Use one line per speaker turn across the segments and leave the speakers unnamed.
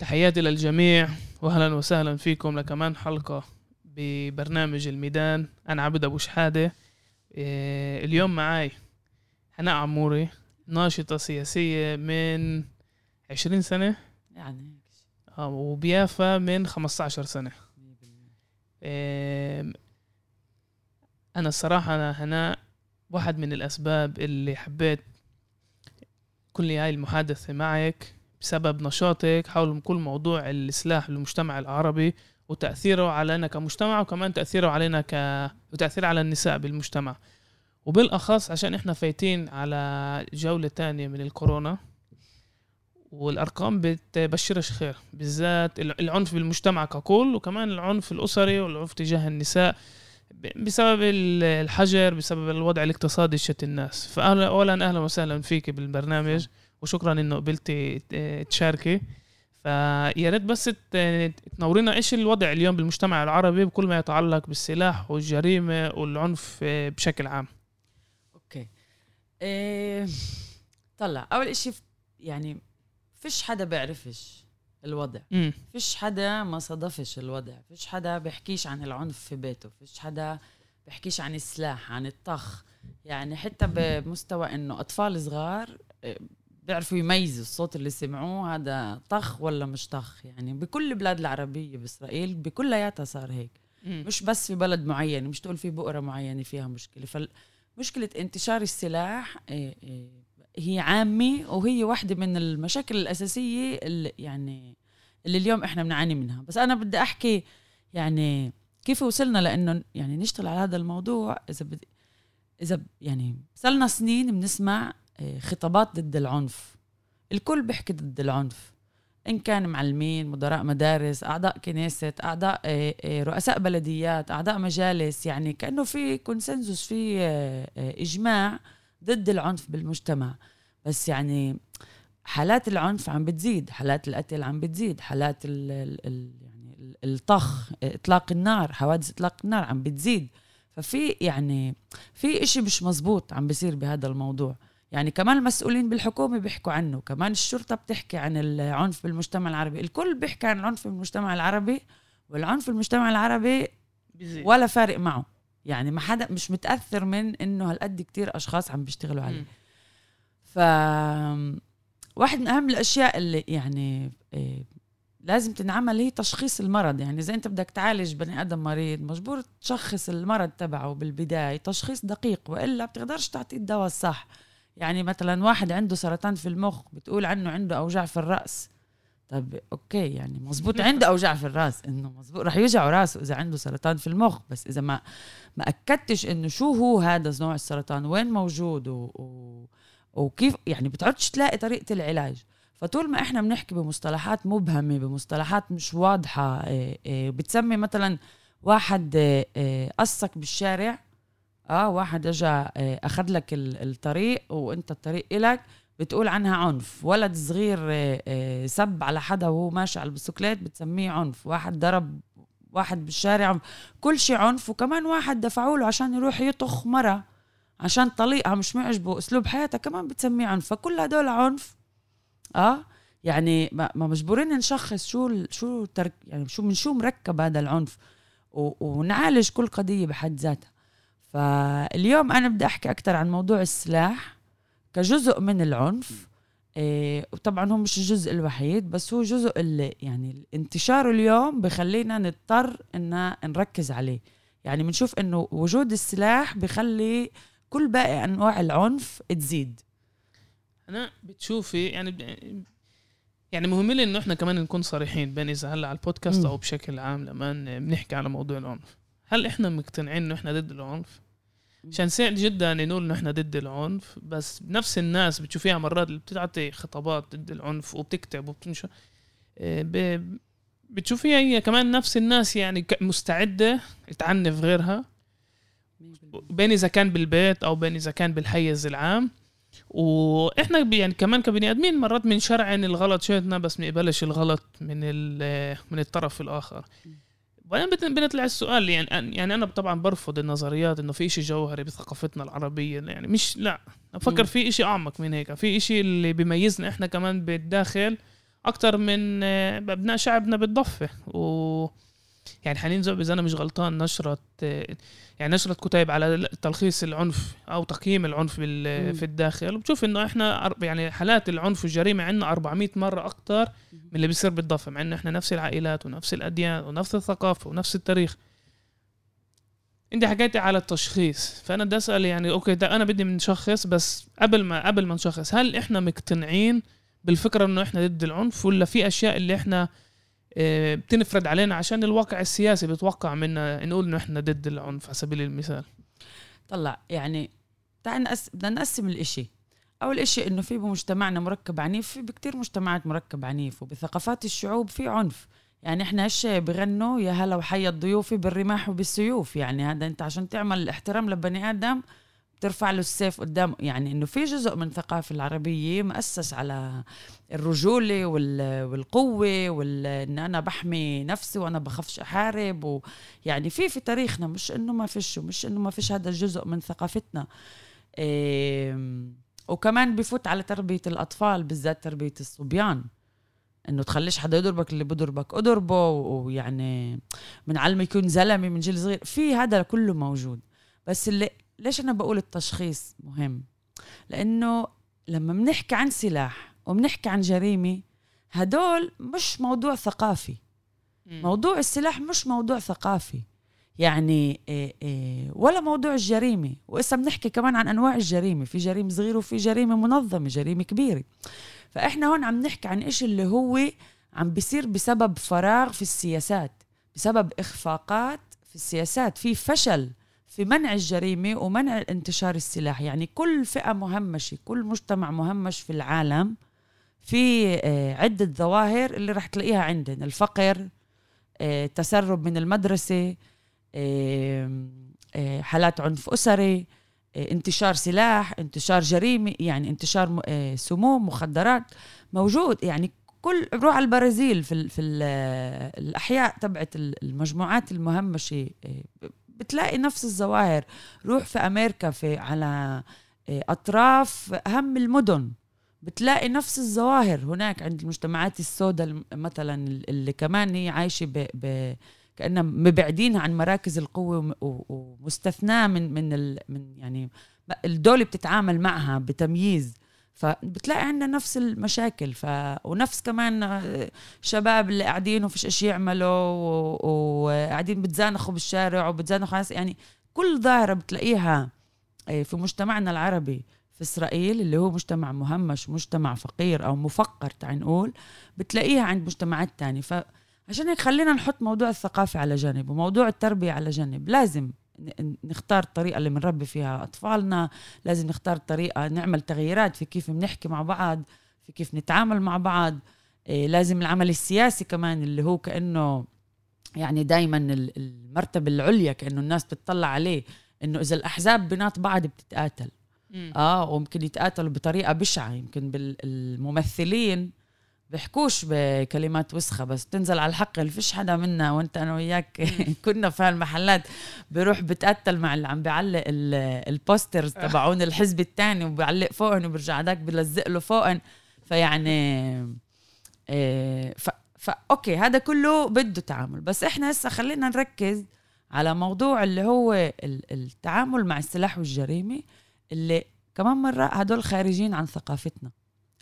تحياتي للجميع واهلا وسهلا فيكم لكمان حلقة ببرنامج الميدان. أنا عبد أبو شحادة. إيه، اليوم معاي حناء عموري ناشطة سياسية من 20 سنة.
يعني
آه وبيافا من 15 سنة. إيه، أنا الصراحة أنا هنا واحد من الأسباب اللي حبيت كل هاي المحادثة معك. بسبب نشاطك حول كل موضوع السلاح للمجتمع العربي وتأثيره علينا كمجتمع وكمان تأثيره علينا ك وتأثير على النساء بالمجتمع. وبالأخص عشان إحنا فايتين على جولة تانية من الكورونا والأرقام بتبشرش خير بالذات العنف بالمجتمع ككل وكمان العنف الأسري والعنف تجاه النساء بسبب الحجر بسبب الوضع الاقتصادي شت الناس. فاهلا اولا أهلا وسهلا فيك بالبرنامج. وشكرا إنه قبلتي تشاركي. فيا ريت بس تنورينا إيش الوضع اليوم بالمجتمع العربي بكل ما يتعلق بالسلاح والجريمة والعنف بشكل عام.
أوكي. إيه طلع. أول إشي يعني فيش حدا بيعرفش الوضع.
م.
فيش حدا ما صادفش الوضع. فيش حدا بيحكيش عن العنف في بيته. فيش حدا بيحكيش عن السلاح عن الطخ. يعني حتى بمستوى إنه أطفال صغار إيه، بيعرفوا يميزوا الصوت اللي سمعوه هذا طخ ولا مش طخ؟ يعني بكل البلاد العربية بإسرائيل بكلياتها صار هيك.
م.
مش بس في بلد معين مش تقول في بؤرة معينة فيها مشكلة. فمشكلة انتشار السلاح إيه، إيه، هي عامة وهي واحدة من المشاكل الأساسية اللي يعني اللي اليوم إحنا بنعاني منها. بس أنا بدي أحكي يعني كيف وصلنا لأنه يعني نشتغل على هذا الموضوع. إذا بدي إذا يعني صلنا سنين بنسمع خطابات ضد العنف. الكل بيحكي ضد العنف. إن كان معلمين مدراء مدارس أعضاء كنيسة أعضاء آه، آه، رؤساء بلديات أعضاء مجالس يعني كأنه في كونسنسوس في آه، إجماع ضد العنف بالمجتمع. بس يعني حالات العنف عم بتزيد حالات القتل عم بتزيد حالات ال ال يعني الطخ إطلاق النار حوادث إطلاق النار عم بتزيد. ففي يعني في إشي مش مزبوط عم بيصير بهذا الموضوع. يعني كمان المسؤولين بالحكومة بيحكوا عنه كمان الشرطة بتحكي عن العنف بالمجتمع العربي الكل بيحكي عن العنف بالمجتمع العربي والعنف بالمجتمع العربي
بزيد.
ولا فارق معه. يعني ما حدا مش متأثر من إنه هالقد كتير أشخاص عم بيشتغلوا عليه. ف واحد من أهم الأشياء اللي يعني إيه لازم تنعمل هي تشخيص المرض. يعني إذا أنت بدك تعالج بني آدم مريض مجبور تشخص المرض تبعه بالبداية تشخيص دقيق وإلا بتقدرش تعطيه الدواء الصح. يعني مثلا واحد عنده سرطان في المخ بتقول عنه عنده أوجاع في الرأس. طب أوكي يعني مزبوط عنده أوجاع في الرأس إنه مزبوط رح يوجعه راسه إذا عنده سرطان في المخ. بس إذا ما ما أكدتش إنه شو هو هذا نوع السرطان وين موجود و... و... وكيف يعني بتعودش تلاقي طريقة العلاج. فطول ما إحنا بنحكي بمصطلحات مبهمة بمصطلحات مش واضحة إيه إيه بتسمي مثلا واحد إيه قصك بالشارع آه واحد اجى آه، أخذ لك الطريق وأنت الطريق إلك بتقول عنها عنف. ولد صغير آه، آه، سب على حدا وهو ماشي على البسكليت بتسميه عنف. واحد ضرب واحد بالشارع كل شيء عنف. وكمان واحد دفعوا له عشان يروح يطخ مرة عشان طليقها مش معجبه اسلوب حياتها كمان بتسميه عنف. فكل هدول عنف. آه يعني ما مجبورين نشخص شو شو ترك يعني شو من شو مركب هذا العنف. ونعالج كل قضية بحد ذاتها. فاليوم أنا بدي أحكي أكثر عن موضوع السلاح كجزء من العنف. إيه وطبعا هو مش الجزء الوحيد بس هو جزء اللي يعني انتشاره اليوم بخلينا نضطر إن نركز عليه. يعني بنشوف إنه وجود السلاح بخلي كل باقي أنواع العنف تزيد.
أنا بتشوفي يعني يعني مهم لي إنه إحنا كمان نكون صريحين بين إذا هلأ على البودكاست أو بشكل عام لما بنحكي على موضوع العنف. هل إحنا مقتنعين إنه إحنا ضد العنف؟ عشان سهل جدا نقول إنه إحنا ضد العنف بس نفس الناس بتشوفيها مرات اللي بتعطي خطابات ضد العنف وبتكتب وبتنشر آه، بتشوفيها هي كمان نفس الناس يعني مستعدة تعنف غيرها بين إذا كان بالبيت أو بين إذا كان بالحيز العام. وإحنا يعني كمان كبني آدمين مرات بنشرعن الغلط شئتنا بس ما نقبلش الغلط من من الطرف الآخر. وبعدين بنطلع السؤال يعني يعني أنا طبعا برفض النظريات إنه في شيء جوهري بثقافتنا العربية يعني مش لا. بفكر في شيء أعمق من هيك في شيء اللي بيميزنا إحنا كمان بالداخل أكتر من آه، ابناء شعبنا بالضفة. و يعني حنين زعب إذا أنا مش غلطان نشرت يعني نشرت كتيب على تلخيص العنف أو تقييم العنف في الداخل. وبتشوف إنه إحنا يعني حالات العنف والجريمة عندنا 400 مرة أكثر من اللي بيصير بالضفة مع إنه إحنا نفس العائلات ونفس الأديان ونفس الثقافة ونفس التاريخ. انت حكيتي على التشخيص. فأنا بدي أسأل يعني أوكي ده أنا بدي نشخص بس قبل ما قبل ما نشخص هل إحنا مقتنعين بالفكرة إنه إحنا ضد العنف ولا في أشياء اللي إحنا بتنفرد علينا عشان الواقع السياسي بيتوقع منا نقول إنه إحنا ضد العنف على سبيل المثال.
طلع يعني تعال نقسم بدنا نقسم الإشي. أول إشي إنه في بمجتمعنا مركب عنيف في بكتير مجتمعات مركب عنيف وبثقافات الشعوب في عنف. يعني إحنا هش بغنوا يا هلا وحيا الضيوف بالرماح وبالسيوف. يعني هذا أنت عشان تعمل احترام لبني آدم ترفع له السيف قدامه. يعني إنه في جزء من الثقافه العربية مؤسس على الرجولة والقوة وان أنا بحمي نفسي وأنا بخافش أحارب ويعني في في تاريخنا. مش إنه ما فيش مش إنه ما فيش هذا الجزء من ثقافتنا. وكمان بفوت على تربية الأطفال بالذات تربية الصبيان. إنه تخليش حدا يضربك اللي بضربك أضربه ويعني بنعلمه يكون زلمة من جيل صغير. في هذا كله موجود. بس اللي ليش أنا بقول التشخيص مهم؟ لأنه لما بنحكي عن سلاح وبنحكي عن جريمة هدول مش موضوع ثقافي. موضوع السلاح مش موضوع ثقافي. يعني إيه إيه ولا موضوع الجريمة. وإسا بنحكي كمان عن أنواع الجريمة. في جريمة صغيرة وفي جريمة منظمة جريمة كبيرة. فإحنا هون عم نحكي عن إيش اللي هو عم بيصير بسبب فراغ في السياسات بسبب إخفاقات في السياسات. في فشل في منع الجريمة ومنع انتشار السلاح. يعني كل فئة مهمشة كل مجتمع مهمش في العالم في آه، عدة ظواهر اللي رح تلاقيها عندنا. الفقر آه، تسرب من المدرسة آه، حالات عنف أسري انتشار سلاح انتشار جريمة يعني انتشار سموم مخدرات. موجود. يعني كل روح على البرازيل في, في الأحياء تبعت المجموعات المهمشة بتلاقي نفس الظواهر روح في أمريكا في على آه، أطراف أهم المدن. بتلاقي نفس الظواهر هناك عند المجتمعات السوداء مثلا اللي كمان هي عايشة ب, ب كأنها مبعدينها عن مراكز القوة ومستثناة من من ال من يعني الدولة بتتعامل معها بتمييز. فبتلاقي عندنا نفس المشاكل. ف... ونفس كمان شباب اللي قاعدين وفيش إشي يعملوا وقاعدين و... بتزانخوا بالشارع وبتزانخوا ناس. يعني كل ظاهرة بتلاقيها آه، في مجتمعنا العربي في إسرائيل اللي هو مجتمع مهمش مجتمع فقير أو مفقر تعال نقول بتلاقيها عند مجتمعات تانية. فعشان هيك خلينا نحط موضوع الثقافة على جنب وموضوع التربية على جنب لازم نختار الطريقة اللي بنربي فيها أطفالنا لازم نختار طريقة نعمل تغييرات في كيف بنحكي مع بعض في كيف نتعامل مع بعض. إيه لازم العمل السياسي كمان اللي هو كأنه يعني دايما المرتبة العليا كأنه الناس بتطلع عليه إنه إذا الأحزاب بينات بعض بتتقاتل. آه وممكن يتقاتلوا بطريقة بشعة يمكن بالممثلين بحكوش بكلمات وسخة بس تنزل على الحق فيش حدا منا وأنت أنا وياك كنا في هالمحلات بروح بتقتل مع اللي عم بيعلق ال posters آه. تبعون الحزب الثاني وبيعلق فوقن وبرجع هداك بلزق له فوقن. فيعني إيه ف... فا okay هذا كله بده تعامل. بس إحنا هسه خلينا نركز على موضوع اللي هو التعامل مع السلاح والجريمة اللي كمان مرة هدول خارجين عن ثقافتنا.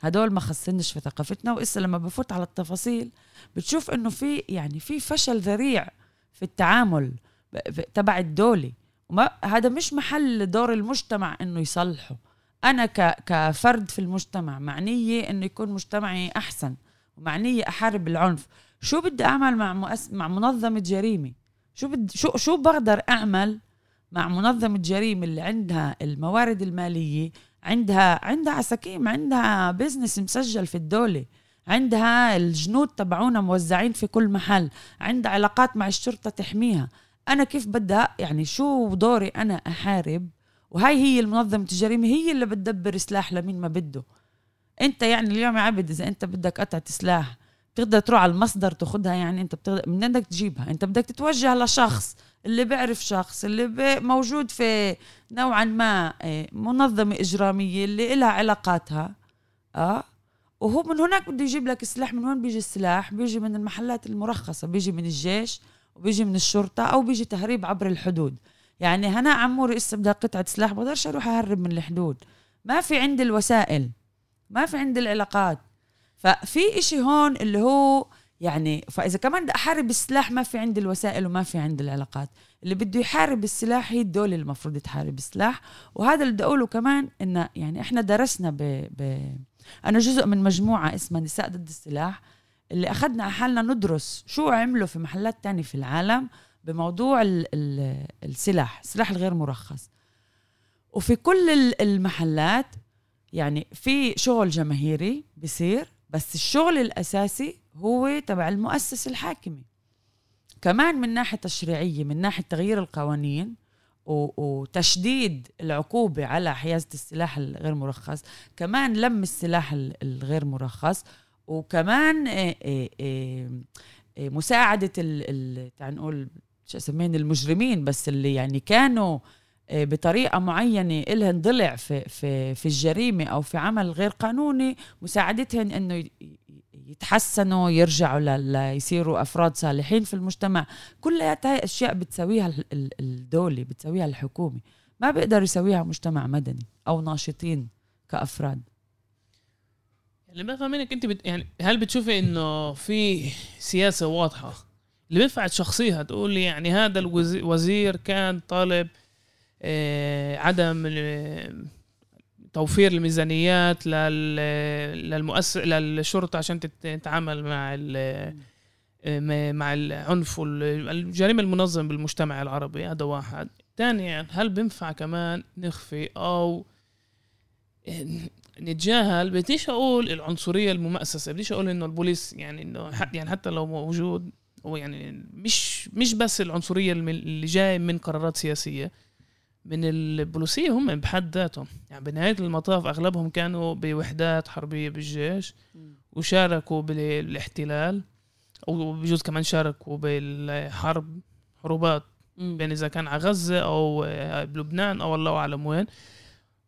هدول ما خصنش في ثقافتنا وإسا لما بفوت على التفاصيل بتشوف إنه في يعني في فشل ذريع في التعامل تبع الدولة وما هذا مش محل دور المجتمع إنه يصلحه. أنا ك كفرد في المجتمع معنية إنه يكون مجتمعي أحسن ومعنية أحارب العنف. شو بدي أعمل مع مؤس... مع منظمة جريمة؟ شو بد... شو شو بقدر أعمل مع منظمة جريمة اللي عندها الموارد المالية عندها عندها عساكيم عندها بزنس مسجل في الدولة. عندها الجنود تبعونا موزعين في كل محل. عندها علاقات مع الشرطة تحميها. أنا كيف بدي يعني شو دوري أنا أحارب؟ وهاي هي المنظمة الجريمة هي اللي بتدبر سلاح لمين ما بده. أنت يعني اليوم يا عبد إذا أنت بدك قطعة سلاح بتقدر تروح على المصدر تاخذها يعني أنت بتقدر من بدك تجيبها. أنت بدك تتوجه لشخص. اللي بيعرف شخص اللي موجود في نوعا ما آه، منظمة إجرامية اللي إلها علاقاتها آه وهو من هناك بده يجيب لك السلاح من وين بيجي السلاح بيجي من المحلات المرخصة بيجي من الجيش وبيجي من الشرطة أو بيجي تهريب عبر الحدود. يعني هنا عموري إسا بدها قطعة سلاح بقدرش أروح أهرب من الحدود. ما في عندي الوسائل ما في عندي العلاقات. ففي إشي هون اللي هو يعني فإذا كمان بدي أحارب السلاح ما في عندي الوسائل وما في عندي العلاقات. اللي بده يحارب السلاح هي الدولة المفروض تحارب السلاح. وهذا اللي بدي أقوله كمان انه يعني إحنا درسنا ب... ب... أنا جزء من مجموعة اسمها نساء ضد السلاح اللي أخذنا على حالنا ندرس شو عملوا في محلات تانية في العالم بموضوع ال... ال... السلاح السلاح الغير مرخص. وفي كل المحلات يعني في شغل جماهيري بصير بس الشغل الأساسي هو تبع المؤسسة الحاكمة كمان من ناحية تشريعية من ناحية تغيير القوانين وتشديد العقوبة على حيازة السلاح الغير مرخص كمان لم السلاح الغير مرخص وكمان آه، آه، آه، مساعدة تعال نقول شو المجرمين بس اللي يعني كانوا بطريقة معينة إلهن ضلع في, في, في الجريمة أو في عمل غير قانوني مساعدتهن إنه يتحسنوا يرجعوا ليصيروا أفراد صالحين في المجتمع. كلها هاي أشياء بتسويها الدولة بتسويها الحكومة. ما بيقدر يسويها مجتمع مدني أو ناشطين كأفراد.
اللي بفهم منك أنت بت... يعني هل بتشوفي إنه في سياسة واضحة؟ اللي بينفع تشخصيها تقول يعني هذا الوزير كان طالب آه عدم توفير الميزانيات لل للمؤسس للشرطة عشان تتعامل مع مع العنف والجريمه المنظمة بالمجتمع العربي. هذا واحد. ثانيا هل بينفع كمان نخفي أو نتجاهل؟ بديش أقول العنصرية الممأسسة بديش أقول إنه البوليس يعني إنه يعني حتى لو موجود هو يعني مش مش بس العنصرية اللي جاي من قرارات سياسية. من البوليسية هم بحد ذاتهم. يعني بنهاية المطاف أغلبهم كانوا بوحدات حربية بالجيش وشاركوا بالاحتلال وبجوز كمان شاركوا بالحرب حروبات بين إذا كان على غزة أو بلبنان أو الله أعلم وين.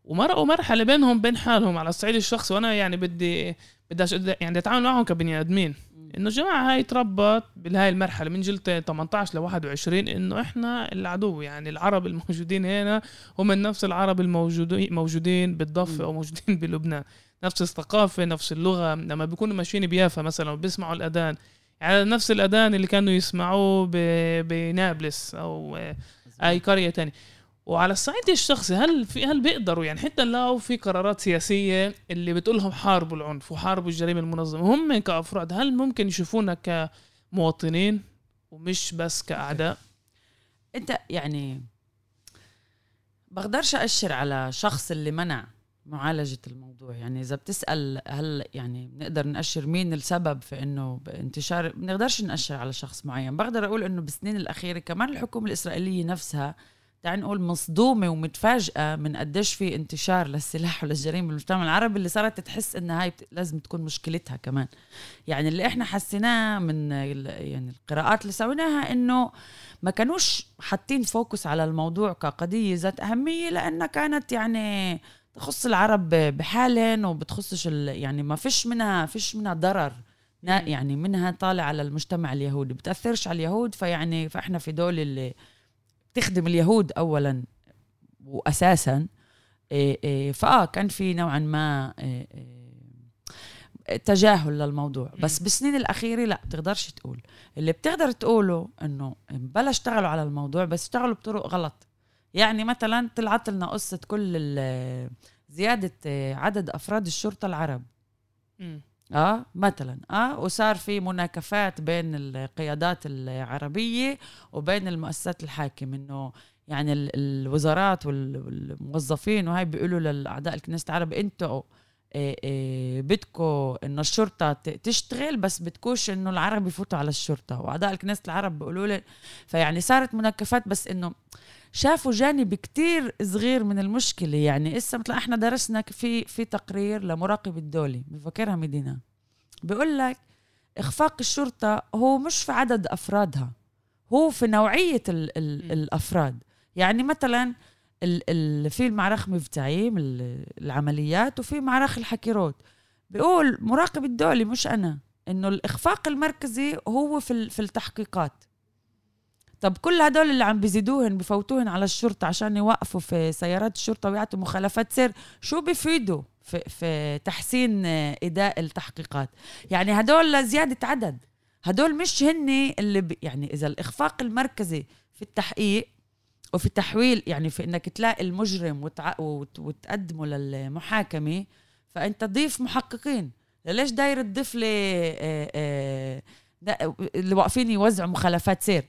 ومرقوا مرحلة بينهم بين حالهم. على الصعيد الشخصي وأنا يعني بدي بدي يعني أتعامل معهم كبني آدمين. إنه الجماعه هاي تربت بهاي المرحلة من جيل 18 ل 21 إنه إحنا العدو يعني العرب الموجودين هنا هم نفس العرب الموجودين موجودين بالضفة أو موجودين بلبنان. نفس الثقافة نفس اللغة لما بيكونوا ماشيين بيافا مثلا وبيسمعوا الأذان. يعني نفس الأذان اللي كانوا يسمعوه بنابلس أو اي قريه تانية. وعلى الصعيد الشخصي هل في هل بيقدروا؟ يعني حتى لو في قرارات سياسية اللي بتقولهم حاربوا العنف وحاربوا الجريمة المنظمة هم كأفراد هل ممكن يشوفونا كمواطنين ومش بس كأعداء؟
أنت يعني بقدرش أشر على شخص اللي منع معالجة الموضوع. يعني إذا بتسأل هل يعني بنقدر نأشر مين السبب في إنه انتشار بنقدرش نأشر على شخص معين. بقدر أقول إنه بالسنين الأخيرة كمان الحكومة الإسرائيلية نفسها تعال نقول مصدومة ومتفاجئة من قديش في انتشار للسلاح وللجريمة بالمجتمع العربي اللي صارت تحس إنها هاي لازم تكون مشكلتها كمان. يعني اللي إحنا حسيناه من يعني القراءات اللي سويناها إنه ما كانوش حاطين فوكس على الموضوع كقضية ذات أهمية لأنها كانت يعني تخص العرب بحالهم وبتخصش يعني ما فيش منها فيش منها ضرر يعني منها طالع على المجتمع اليهودي بتأثرش على اليهود فيعني فإحنا في دول اللي تخدم اليهود اولا واساسا إيه، إيه، فآه كان في نوعا ما إيه، تجاهل للموضوع. بس بالسنين الأخيرة لا بتقدرش تقول. اللي بتقدر تقوله إنه بلا اشتغلوا على الموضوع بس اشتغلوا بطرق غلط. يعني مثلا طلعت لنا قصة كل زيادة عدد أفراد الشرطة العرب. آه مثلا آه وصار في مناكفات بين القيادات العربية وبين المؤسسات الحاكمة إنه يعني الوزارات والموظفين وهي بيقولوا للأعضاء الكنيسة العرب أنتوا بدكم إنه الشرطة تشتغل بس بدكوش إنه العرب يفوتوا على الشرطة. وأعضاء الكنيسة العرب بيقولوا لي فيعني صارت مناكفات بس إنه شافوا جانب كتير صغير من المشكلة. يعني إسا مثل إحنا درسنا في في تقرير لمراقب الدولي بفكرها مدينة. بيقول لك إخفاق الشرطة هو مش في عدد أفرادها هو في نوعية ال ال الأفراد. يعني مثلا في المعرخ مفتعيم العمليات وفي معرخ الحكيروت بيقول مراقب الدولي مش أنا إنه الإخفاق المركزي هو في في التحقيقات. طب كل هدول اللي عم بيزيدوهن بفوتوهن على الشرطة عشان يوقفوا في سيارات الشرطة ويعطوا مخالفات سير شو بيفيدوا في, في تحسين إداء التحقيقات؟ يعني هدول لزياده عدد. هدول مش هن اللي. يعني إذا الإخفاق المركزي في التحقيق وفي التحويل يعني في إنك تلاقي المجرم وتع... وت... وتقدمه للمحاكمة فأنت ضيف محققين. ليش داير تضيف لي آه، آه، اللي واقفين يوزعوا مخالفات سير؟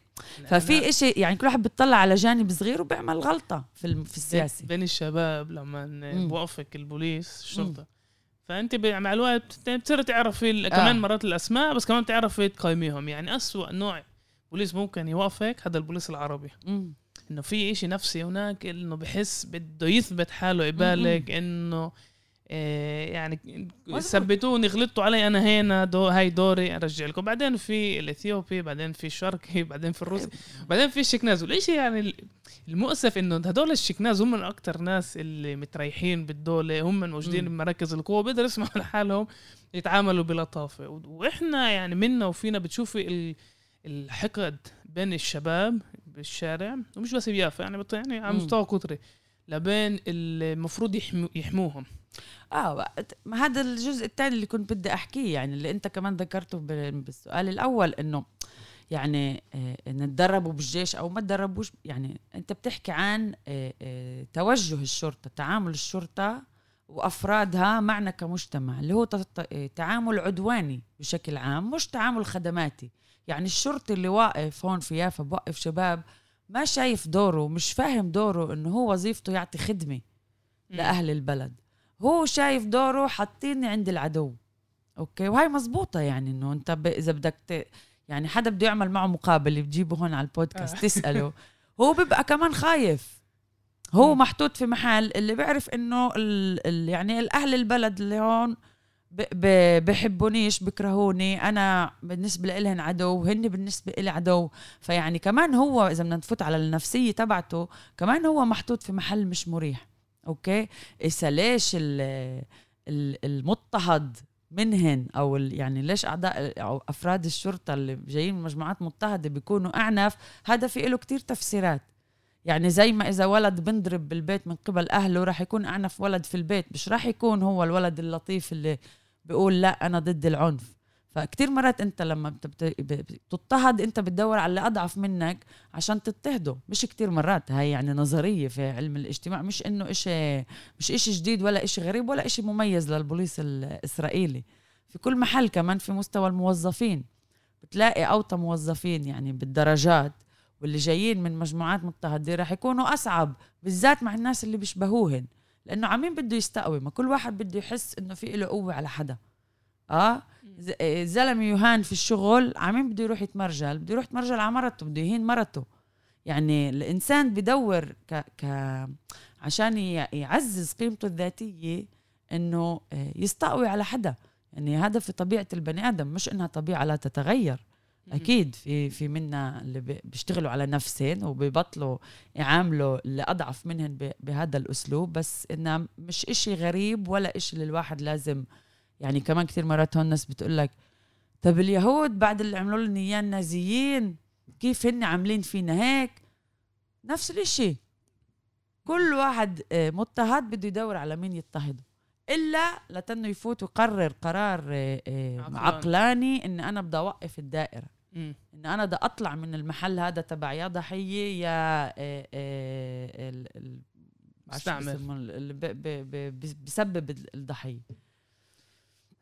ففي إشي يعني كل واحد بيطلع على جانب صغير وبيعمل غلطة في في السياسة.
بين الشباب لما بوقفك البوليس الشرطة. فأنت مع الوقت بتصير تعرفي كمان آه. مرات الأسماء بس كمان بتعرفي تقيميهم. يعني أسوأ نوع بوليس ممكن يوقفك هذا البوليس العربي. مم. إنه في إشي نفسي هناك إنه بحس بده يثبت حاله يبالغ إنه إيه يعني ثبتوني غلطتوا علي أنا هنا دو هاي دوري أرجع لكم. بعدين في الإثيوبي بعدين في الشرقي بعدين في الروسي بعدين في الشكناز والشيء يعني المؤسف إنه هدول الشكناز هم من أكثر ناس اللي متريحين بالدولة هم موجودين بمراكز القوة بيقدروا يسمحوا لحالهم يتعاملوا بلطافه وإحنا يعني منا وفينا بتشوفي الحقد بين الشباب بالشارع ومش بس بيافا يعني يعني على مستوى قطري لبين المفروض يحمو يحموهم.
آه هذا الجزء الثاني اللي كنت بدي أحكيه يعني اللي أنت كمان ذكرته بالسؤال الأول إنه يعني آه نتدربوا بالجيش أو ما تدربوش يعني أنت بتحكي عن آه آه توجه الشرطة تعامل الشرطة وأفرادها معنا كمجتمع اللي هو تعامل عدواني بشكل عام مش تعامل خدماتي. يعني الشرطي اللي واقف هون في يافا بوقف شباب ما شايف دوره مش فاهم دوره إنه هو وظيفته يعطي خدمة لأهل البلد. هو شايف دوره حاطيني عند العدو. أوكي؟ وهي مزبوطه يعني إنه أنت ب... إذا بدك ت... يعني حدا بده يعمل معه مقابلة بتجيبه هون على البودكاست آه. تسأله. هو بيبقى كمان خايف. هو محطوط في محل اللي بيعرف إنه ال... ال... يعني الأهل البلد اللي هون. بحبونيش بكرهوني. أنا بالنسبة لهم عدو وهن بالنسبة لي عدو. فيعني كمان هو إذا بدنا نفوت على النفسية تبعته كمان هو محطوط في محل مش مريح. أوكي؟ إسا ليش المضطهد منهن أو يعني ليش أعضاء أو أفراد الشرطة اللي جايين من مجموعات مضطهدة بيكونوا أعنف؟ هذا في له كتير تفسيرات. يعني زي ما إذا ولد بنضرب بالبيت من قبل أهله راح يكون أعنف ولد في البيت. مش راح يكون هو الولد اللطيف اللي بيقول لا أنا ضد العنف. فكتير مرات أنت لما بتضطهد أنت بتدور على اللي أضعف منك عشان تضطهده. مش كتير مرات هاي يعني نظرية في علم الاجتماع. مش إنه إشي مش إشي جديد ولا إشي غريب ولا إشي مميز للبوليس الإسرائيلي. في كل محل كمان في مستوى الموظفين. بتلاقي أوطى موظفين يعني بالدرجات واللي جايين من مجموعات مضطهده رح يكونوا أصعب بالذات مع الناس اللي بيشبهوهن. لأنه عمين بده يستقوي ما كل واحد بده يحس إنه في له قوة على حدا. آه؟ زلمة يهان في الشغل عمين بده يروح يتمرجل بده يروح يتمرجل على مرته بده يهين مرته. يعني الإنسان بدور ك, ك عشان يعزز قيمته الذاتية إنه آه، يستقوي على حدا. يعني هذا في طبيعة البني آدم مش إنها طبيعة لا تتغير. أكيد في في منا اللي بيشتغلوا على نفسهم وبيبطلوا يعاملوا اللي اضعف منهم بهذا الأسلوب بس انها مش إشي غريب ولا إشي اللي الواحد لازم يعني كمان كثير مرات هون الناس بتقول لك طب اليهود بعد اللي عملوا لنا إياه النازيين كيف هن عاملين فينا هيك؟ نفس الإشي. كل واحد آه، مضطهد بده يدور على مين يضطهده. إلا لتنه يفوت ويقرر قرار آه، آه، عقلاني. إن أنا بدي أوقف الدائرة. م. إن أنا بدي أطلع من المحل هذا تبع يا ضحية يا
مستعمل
اللي بسبب الضحية.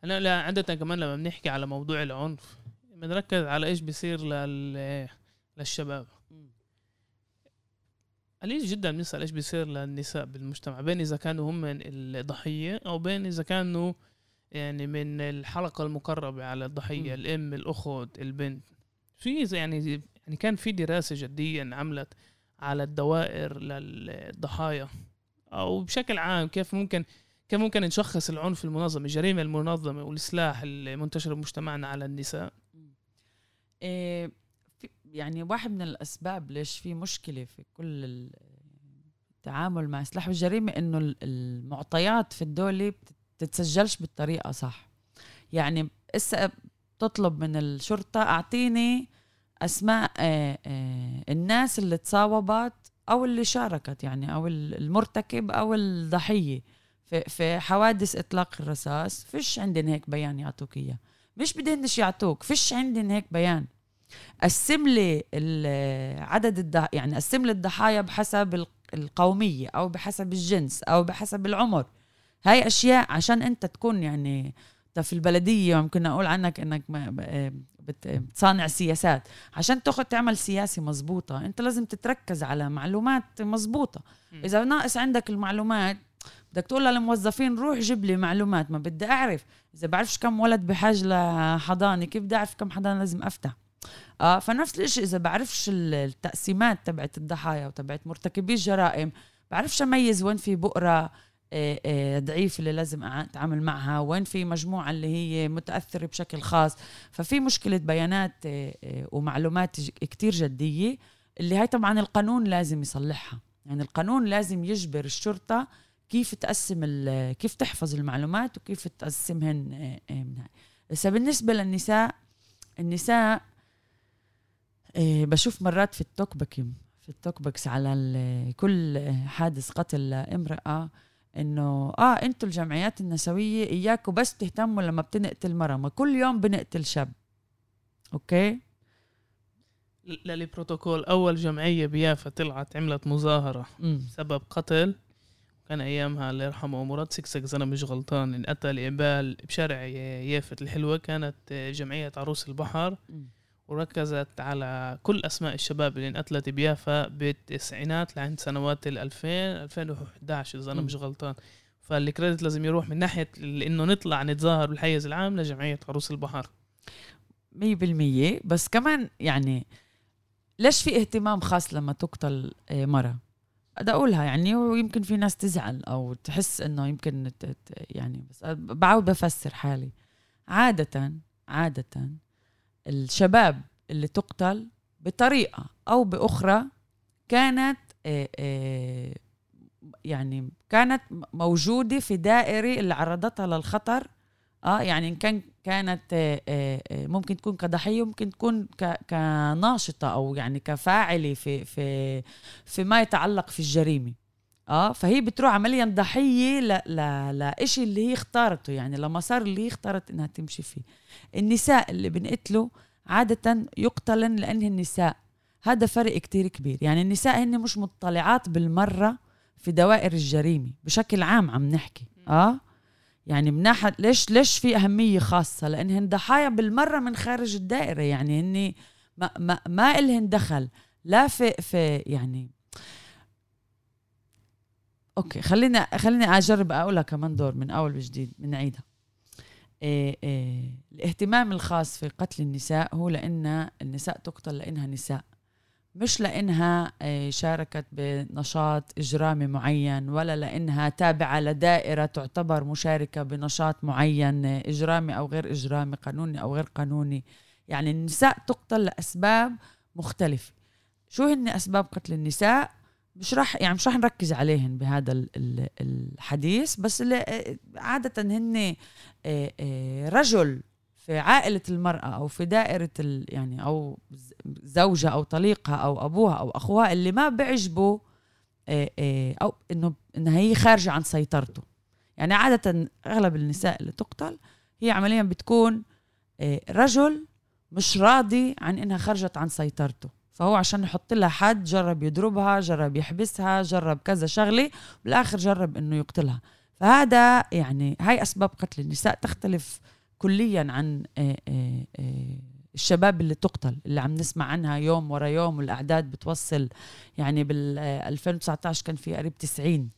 أنا لا عادة كمان لما بنحكي على موضوع العنف بنركز على إيش بيصير لل... للشباب. قليل جدا بنسأل إيش بيصير للنساء بالمجتمع بين إذا كانوا هم الضحية أو بين إذا كانوا يعني من الحلقة المقربة على الضحية م. الأم الأخت البنت في يعني يعني كان في دراسة جدية انعملت على الدوائر للضحايا أو بشكل عام كيف ممكن كيف ممكن نشخص العنف المنظم الجريمة المنظمة والسلاح المنتشر بمجتمعنا على النساء
إيه يعني واحد من الأسباب ليش في مشكلة في كل التعامل مع سلاح الجريمة إنه المعطيات في الدولة بتتسجلش بالطريقة صح. يعني إسا تطلب من الشرطة أعطيني أسماء آه، آه، الناس اللي تصاوبت أو اللي شاركت يعني أو المرتكب أو الضحية في, في حوادث إطلاق الرصاص. فيش عندنا هيك بيان يعطوك إياه. مش بدهنش يعطوك فيش عندنا هيك بيان. قسم لي عدد الضح... يعني قسم لي الضحايا بحسب القومية أو بحسب الجنس أو بحسب العمر. هاي أشياء عشان أنت تكون يعني في البلدية ممكن أقول عنك إنك بتصانع سياسات. عشان تاخذ تعمل سياسة مزبوطة أنت لازم تتركز على معلومات مزبوطة إذا ناقص عندك المعلومات بدك تقول للموظفين روح جيب لي معلومات ما بدي أعرف. إذا بعرفش كم ولد بحاجة لحضانة كيف بدي أعرف كم حضانة لازم أفتح. آه فنفس الشيء إذا بعرفش التقسيمات تبعت الضحايا وتبعت مرتكبي الجرائم بعرفش أميز وين في بؤرة آه، آه، ضعيف اللي لازم أتعامل معها وين في مجموعة اللي هي متأثرة بشكل خاص. ففي مشكلة بيانات آه، ومعلومات كتير جدية اللي هاي طبعا القانون لازم يصلحها. يعني القانون لازم يجبر الشرطة كيف تقسم كيف تحفظ المعلومات وكيف تقسمهن من هاي. بس بالنسبة للنساء النساء بشوف مرات في ال talk في ال talkbacks على كل حادث قتل امرأة إنه آه أنتوا الجمعيات النسوية اياكم بس تهتموا لما بتنقتل مرة ما كل يوم بنقتل شاب okay
للبروتوكول أول جمعية بيافا طلعت عملت مظاهرة م. سبب قتل كان أيامها الله يرحمه مراد سكسك إذا أنا مش غلطان انقتل ابال بشارع يافت الحلوة كانت جمعية عروس البحر م. وركزت على كل أسماء الشباب اللي انقتلت بيافا بالتسعينات لعند سنوات ال 2000 2011 إذا أنا مش غلطان. فال credit لازم يروح من ناحية إنه نطلع نتظاهر بالحيز العام لجمعية عروس البحر
100% بس كمان يعني ليش في اهتمام خاص لما تقتل آه، مرة؟ بدي أقولها يعني ويمكن في ناس تزعل أو تحس إنه يمكن يعني بس بعود بفسر حالي. عادة عادة الشباب اللي تقتل بطريقة أو بأخرى كانت آه، آه، يعني كانت موجودة في دائرة اللي عرضتها للخطر. آه يعني إن كان كانت آه، ممكن تكون كضحية ممكن تكون كناشطة أو يعني كفاعلة في في في ما يتعلق في الجريمة. آه فهي بتروح عمليا ضحية ل ل لشيء اللي هي اختارته يعني لمسار اللي هي اختارت إنها تمشي فيه. النساء اللي بنقتلوا عادة يقتلن لأنهن نساء. هذا فرق كتير كبير. يعني النساء هن مش مطلعات بالمرة في دوائر الجريمة بشكل عام عم نحكي. آه؟ يعني من ناحية ليش ليش في أهمية خاصة؟ لأنهن ضحايا بالمرة من خارج الدائرة. يعني هن ما ما, ما إلهن دخل لا في في يعني أوكي خلينا خليني أجرب اقولها كمان دور من أول وجديد من عيدها. إيه إيه الاهتمام الخاص في قتل النساء هو لأن النساء تقتل لأنها نساء مش لأنها إيه شاركت بنشاط إجرامي معين ولا لأنها تابعة لدائرة تعتبر مشاركة بنشاط معين إجرامي أو غير إجرامي قانوني أو غير قانوني. يعني النساء تقتل لأسباب مختلفة. شو هن أسباب قتل النساء؟ مش راح يعني مش راح نركز عليهن بهذا الحديث بس اللي عادة هن آه، آه، رجل في عائلة المرأة أو في دائرة يعني أو زوجها أو طليقها أو أبوها أو أخوها اللي ما بيعجبوا آه، أو إنه إنها هي خارجة عن سيطرته. يعني عادة أغلب النساء اللي تقتل هي عمليا بتكون رجل مش راضي عن إنها خرجت عن سيطرته. فهو عشان يحط لها حد جرب يضربها جرب يحبسها جرب كذا شغلة بالآخر جرب إنه يقتلها. فهذا يعني هاي أسباب قتل النساء تختلف كليا عن آه، آه، آه، الشباب اللي تقتل اللي عم نسمع عنها يوم ورا يوم والأعداد بتوصل. يعني بال 2019 كان في قريب 90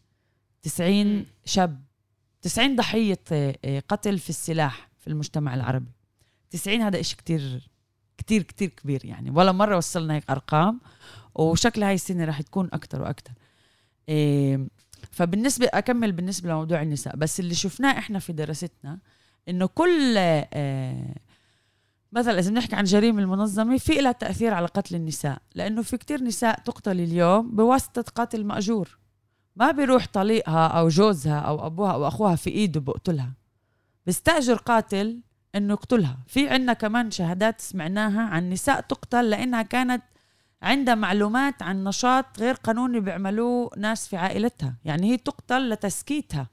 90 شاب. 90 ضحية قتل في السلاح في المجتمع العربي. 90 هذا إشي كتير كتير كتير كبير يعني. ولا مرة وصلنا هيك أرقام وشكل هاي السنة رح تكون أكتر وأكتر. إيه فبالنسبة أكمل بالنسبة لموضوع النساء. بس اللي شفناه إحنا في دراستنا إنه كل إيه مثلا إذا بنحكي عن جريمة المنظمة في لها تأثير على قتل النساء. لأنه في كتير نساء تقتل اليوم بواسطة قاتل مأجور. ما بيروح طليقها أو جوزها أو أبوها أو أخوها في إيده بقتلها. بيستأجر قاتل إنه يقتلها. في عنا كمان شهادات سمعناها عن نساء تقتل لإنها كانت عندها معلومات عن نشاط غير قانوني بيعملوه ناس في عائلتها. يعني هي تقتل لتسكيتها.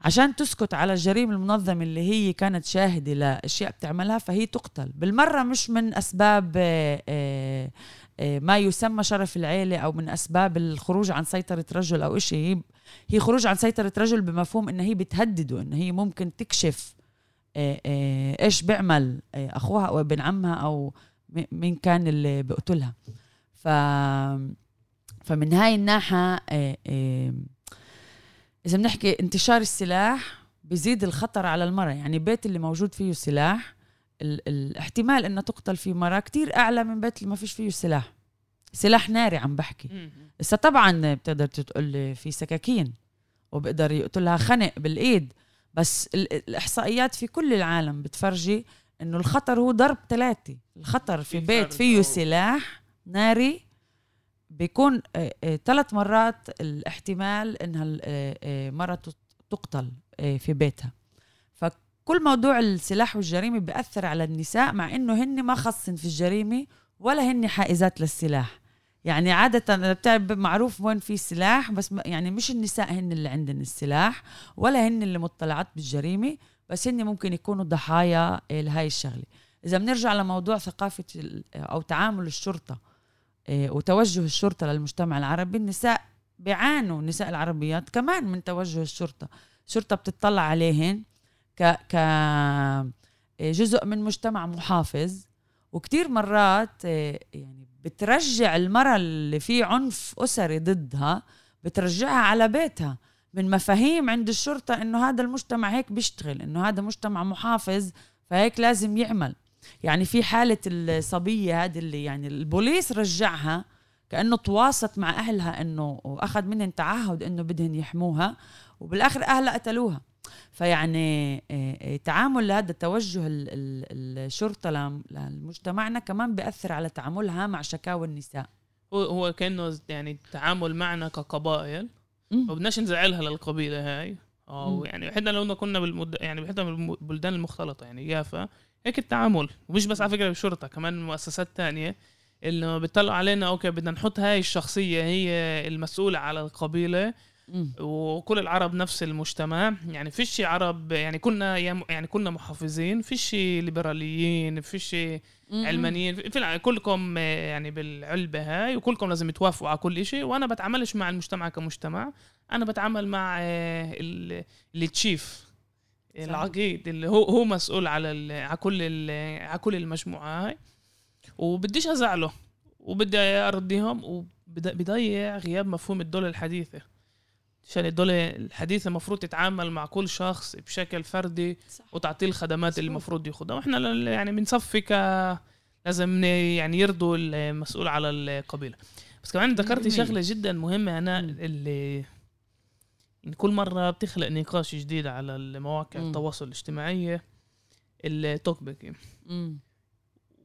عشان تسكت على الجريمة المنظمة اللي هي كانت شاهدة لأشياء بتعملها فهي تقتل. بالمرة مش من أسباب آه، آه، ما يسمى شرف العيلة أو من أسباب الخروج عن سيطرة رجل أو إشي. هي خروج عن سيطرة رجل بمفهوم إن هي بتهدده إن هي ممكن تكشف آه، إيش بيعمل أخوها أو ابن عمها أو مين كان اللي بقتلها ف فمن هاي الناحية إذا بنحكي انتشار السلاح بزيد الخطر على المرأة. يعني بيت اللي موجود فيه سلاح ال- الاحتمال انها تقتل فيه مرأة كتير أعلى من بيت اللي ما فيش فيه سلاح. سلاح ناري عم بحكي. هسه طبعا بتقدر تقول في سكاكين وبقدر يقتلها خنق بالإيد بس الإحصائيات في كل العالم بتفرجي إنه الخطر هو ضرب ثلاثة الخطر في بيت فيه سلاح ناري بيكون ثلاث آه، مرات الاحتمال إنها آه، آه، تقتل في بيتها. فكل موضوع السلاح والجريمة بيأثر على النساء مع إنه هن ما خصن في الجريمة ولا هن حائزات للسلاح. يعني عادة بتعرف معروف وين في سلاح بس يعني مش النساء هن اللي عندن السلاح ولا هن اللي مطلعات بالجريمة بس هن ممكن يكونوا ضحايا لهاي الشغلة. إذا بنرجع لموضوع ثقافة أو تعامل الشرطة آه، وتوجه الشرطة للمجتمع العربي النساء بيعانوا النساء العربيات كمان من توجه الشرطة. الشرطة بتطلع عليهن ك ك آه، جزء من مجتمع محافظ وكتير مرات آه، يعني بترجع المرأة اللي في عنف أسري ضدها بترجعها على بيتها من مفاهيم عند الشرطة إنه هذا المجتمع هيك بيشتغل إنه هذا مجتمع محافظ فهيك لازم يعمل. يعني في حالة الصبية هذه اللي يعني البوليس رجعها كأنه تواصت مع أهلها إنه وأخذ منهم تعهد إنه بدهن يحموها وبالآخر أهلها قتلوها. فيعني آه، آه، تعامل هذا توجه الشرطة لمجتمعنا كمان بيأثر على تعاملها مع شكاوى النساء.
هو هو كأنه يعني التعامل معنا كقبائل وبدناش نزعلها للقبيلة هاي. أو يعني حتى لو كنا بالمد... يعني حتى بالبلدان المختلطة يعني يافا هيك التعامل. ومش بس على فكرة بالشرطة كمان مؤسسات تانية انه بيطلعوا علينا أوكي بدنا نحط هاي الشخصية هي المسؤولة على القبيلة وكل العرب نفس المجتمع. يعني فيش عرب يعني كنا يعني كنا محافظين فيش ليبراليين فيش علمانيين. في كلكم يعني بالعلبة هاي وكلكم لازم توافقوا على كل شيء وأنا بتعاملش مع المجتمع كمجتمع. أنا بتعامل مع اللي تشيف العقيد اللي هو هو مسؤول على على كل على كل المجموعة هاي. وبديش أزعله وبدي أرضيهم وبضيع غياب مفهوم الدولة الحديثة. عشان الدولة الحديثة المفروض تتعامل مع كل شخص بشكل فردي صح. وتعطيه الخدمات اللي المفروض ياخدها. وإحنا يعني بنصفي ك لازم يعني يرضوا المسؤول على القبيلة. بس كمان ذكرتي شغلة جدا مهمة. أنا اللي كل مرة بتخلق نقاش جديد على المواقع م. التواصل الاجتماعية التوك بيك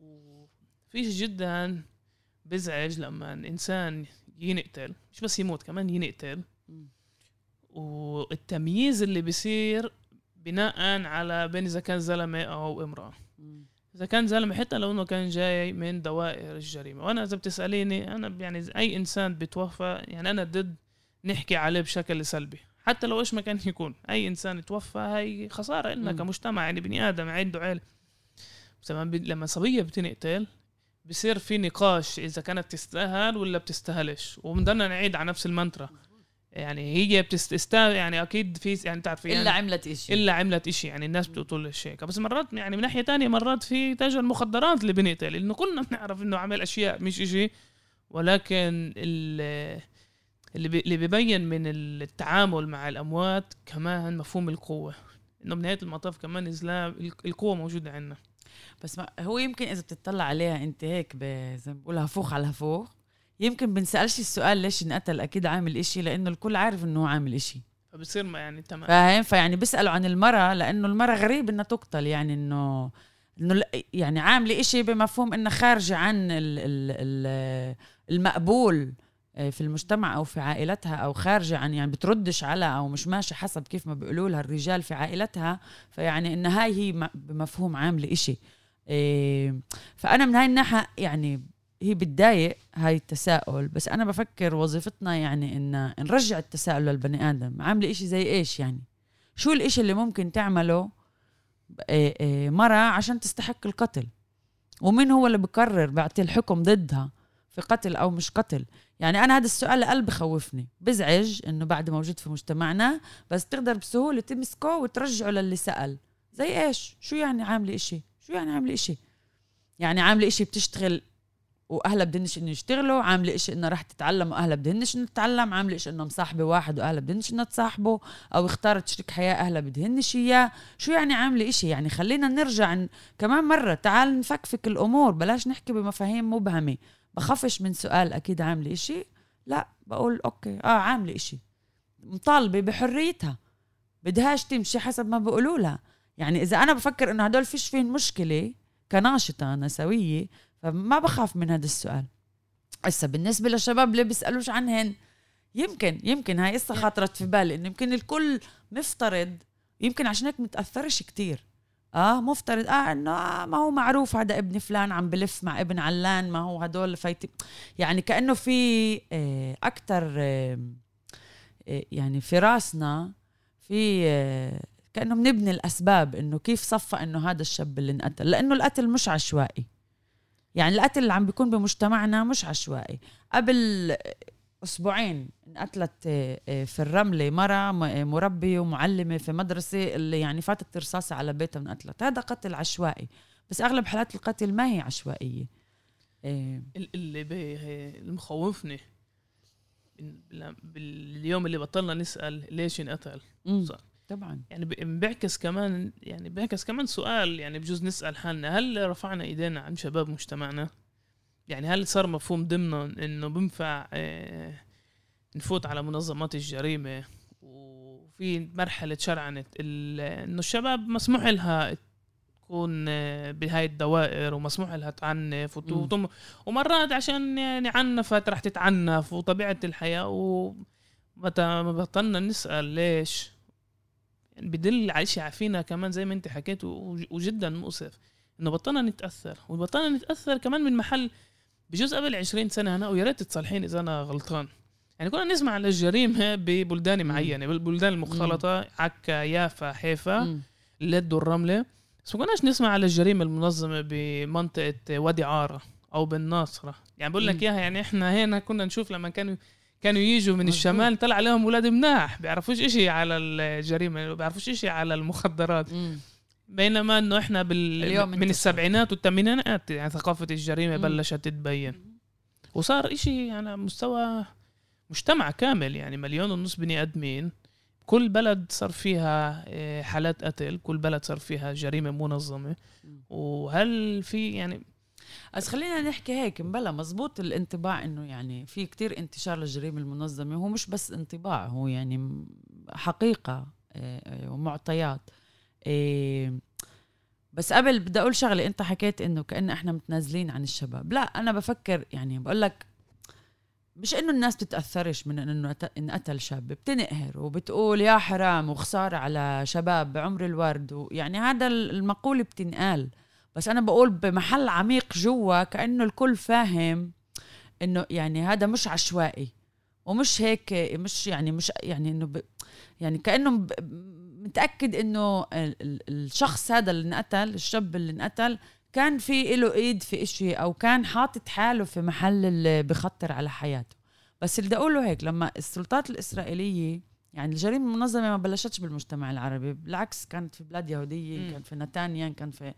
وفيش جدا بزعج لما إنسان ينقتل مش بس يموت كمان ينقتل. والتمييز اللي بيصير بناء على بين إذا كان زلمة أو امرأة. إذا كان زلمة حتى لو إنه كان جاي من دوائر الجريمة. وأنا إذا بتسأليني أنا يعني أي إنسان بتوفى يعني أنا ضد نحكي عليه بشكل سلبي. حتى لو إيش ما كان يكون. أي إنسان توفى هاي خسارة لنا كمجتمع. يعني بني آدم عنده عيل بس لما صبية بتنقتل بصير في نقاش إذا كانت تستاهل ولا بتستاهلش. وبنضلنا نعيد على نفس المنترا يعني هي بتستاهل يعني أكيد في يعني تعرف يعني
إلا عملت إشي.
إلا عملت إشي يعني الناس بتقول هيك بس مرات يعني من ناحية تانية مرات في تاجر المخدرات اللي بنقتل لأنه كلنا بنعرف إنه عمل أشياء مش إشي. ولكن اللي اللي بيبين من التعامل مع الأموات كمان مفهوم القوة. إنه بنهايه المطاف كمان إزلا القوة موجودة عندنا.
بس ما هو يمكن إذا بتطلع عليها أنت هيك زي ما بقول هفوخ على هفوخ يمكن بنسألش السؤال ليش انقتل أكيد عامل إشي لأنه الكل عارف إنه هو عامل إشي.
فبصير ما يعني تمام.
فاهم؟ فيعني بيسالوا عن المرأة لأنه المرأة غريب إنها تقتل يعني إنه إنه يعني عاملة إشي بمفهوم إنها خارجة عن المقبول آه، في المجتمع أو في عائلتها أو خارجة عن يعني بتردش على أو مش ماشي حسب كيف ما بيقولوا لها الرجال في عائلتها. فيعني ان هاي هي بمفهوم عام لإشي إيه، فأنا من هاي الناحية يعني هي بتضايق هاي التساؤل بس أنا بفكر وظيفتنا يعني إن نرجع التساؤل للبني آدم عاملة إشي زي إيش يعني؟ شو الإشي اللي ممكن تعمله إيه، إيه، مرة عشان تستحق القتل؟ ومين هو اللي بقرر بعطي الحكم ضدها في قتل أو مش قتل؟ يعني أنا هذا السؤال قلب بخوفني بزعج إنه بعد موجود في مجتمعنا بس تقدر بسهولة تمسكه وترجعه للي سأل. زي إيش؟ شو يعني عاملة إشي؟ شو يعني عاملة إشي؟ يعني عاملة إشي بتشتغل واهلها بدهنش إنه يشتغلوا عامله إشي إنه رح تتعلم واهلها بدهنش إنه تتعلم عامله إشي إنه مصاحبة واحد واهلها بدهنش إنه تصاحبه أو اختارت شريك حياة اهلها بدهنش إياه. شو يعني عاملة إشي؟ يعني خلينا نرجع. كمان مرة تعال نفكفك الأمور بلاش نحكي بمفاهيم مبهمة. بخافش من سؤال أكيد عاملة إشي؟ لا بقول أوكي آه عاملة إشي. مطالبة بحريتها. بدهاش تمشي حسب ما بيقولوا لها. يعني إذا أنا بفكر إنه هدول فيش فيهم مشكلة كناشطة نسوية فما بخاف من هذا السؤال. هسه بالنسبة للشباب اللي بيسألوش عنهن يمكن يمكن هاي قصة خاطرت في بالي إنه يمكن الكل مفترض يمكن عشان هيك متأثرش كتير. آه مفترض آه إنه آه ما هو معروف هذا ابن فلان عم بلف مع ابن علان ما هو هدول فايت يعني كأنه في آه أكثر آه يعني في راسنا في آه كأنه بنبني الأسباب إنه كيف صفى إنه هذا الشاب اللي انقتل. لأنه القتل مش عشوائي. يعني القتل اللي عم بيكون بمجتمعنا مش عشوائي. قبل أسبوعين انقتلت آه، آه، في الرمله مره مربية ومعلمة في مدرسة اللي يعني فاتت رصاصة على بيتها انقتلت هذا قتل عشوائي بس أغلب حالات القتل ما هي
عشوائية. اللي اللي مخوفني باليوم اللي بطلنا نسأل ليش انقتل صح.
طبعا.
يعني بيعكس كمان يعني بيعكس كمان سؤال يعني بجوز نسأل حالنا هل رفعنا إيدينا عن شباب مجتمعنا؟ يعني هل صار مفهوم ضمن إنه بنفع آه، نفوت على منظمات الجريمة؟ وفي مرحلة شرعنت إنه الشباب مسموح لها تكون آه، بهاي الدوائر ومسموح لها تعنف وتم ومرات عشان يعني عنفت رح تتعنف وطبيعة الحياة ومتى ما بطلنا نسأل ليش؟ بدل على شيء عفينا كمان زي ما انت حكيت وجدا مؤسف إنه بطلنا نتأثر وبطلنا نتأثر كمان من محل بجوز قبل 20 سنة أنا ويا ريت تصلحيني إذا أنا غلطان. يعني كنا نسمع عن الجريمة ببلدان معينة بالبلدان المختلطة عكا يافا حيفا لد الرملة. بس ما كناش نسمع على الجريمة المنظمة بمنطقة وادي عارة أو بالناصرة. يعني بقول لك إياها يعني إحنا هنا كنا نشوف لما كانوا كانوا يجوا من الشمال طلع عليهم أولاد مناح بيعرفوش إشي على الجريمة بيعرفوش إشي على المخدرات. مم. بينما إنه إحنا بال اليوم من السبعينات والثمانينات يعني ثقافة الجريمة مم. بلشت تتبين. وصار إشي على مستوى مجتمع كامل يعني مليون ونص بني آدمين. كل بلد صار فيها آه، حالات قتل كل بلد صار فيها جريمة منظمة. وهل في يعني
بس خلينا نحكي هيك مبلا مزبوط الانطباع إنه يعني في كتير انتشار للجريمة المنظمة هو مش بس انطباع هو يعني حقيقة آه، آه، ومعطيات. آه، بس قبل بدي أقول شغلة أنت حكيت إنه كأن إحنا متنازلين عن الشباب. لا أنا بفكر يعني بقول لك مش إنه الناس بتتأثرش من إنه انقتل شاب بتنقهر وبتقول يا حرام وخسارة على شباب بعمر الورد ويعني هذا المقولة بتنقال. بس أنا بقول بمحل عميق جوا كأنه الكل فاهم إنه يعني هذا مش عشوائي ومش هيك مش يعني مش يعني إنه ب يعني كأنه متأكد إنه الشخص هذا اللي انقتل الشاب اللي انقتل كان في له إيد في إشي أو كان حاطط حاله في محل اللي بخطر على حياته. بس اللي بدي أقوله هيك لما السلطات الإسرائيلية يعني الجريمة المنظمة ما بلشتش بالمجتمع العربي بالعكس كانت في بلاد يهودية كان في نتانيا كان في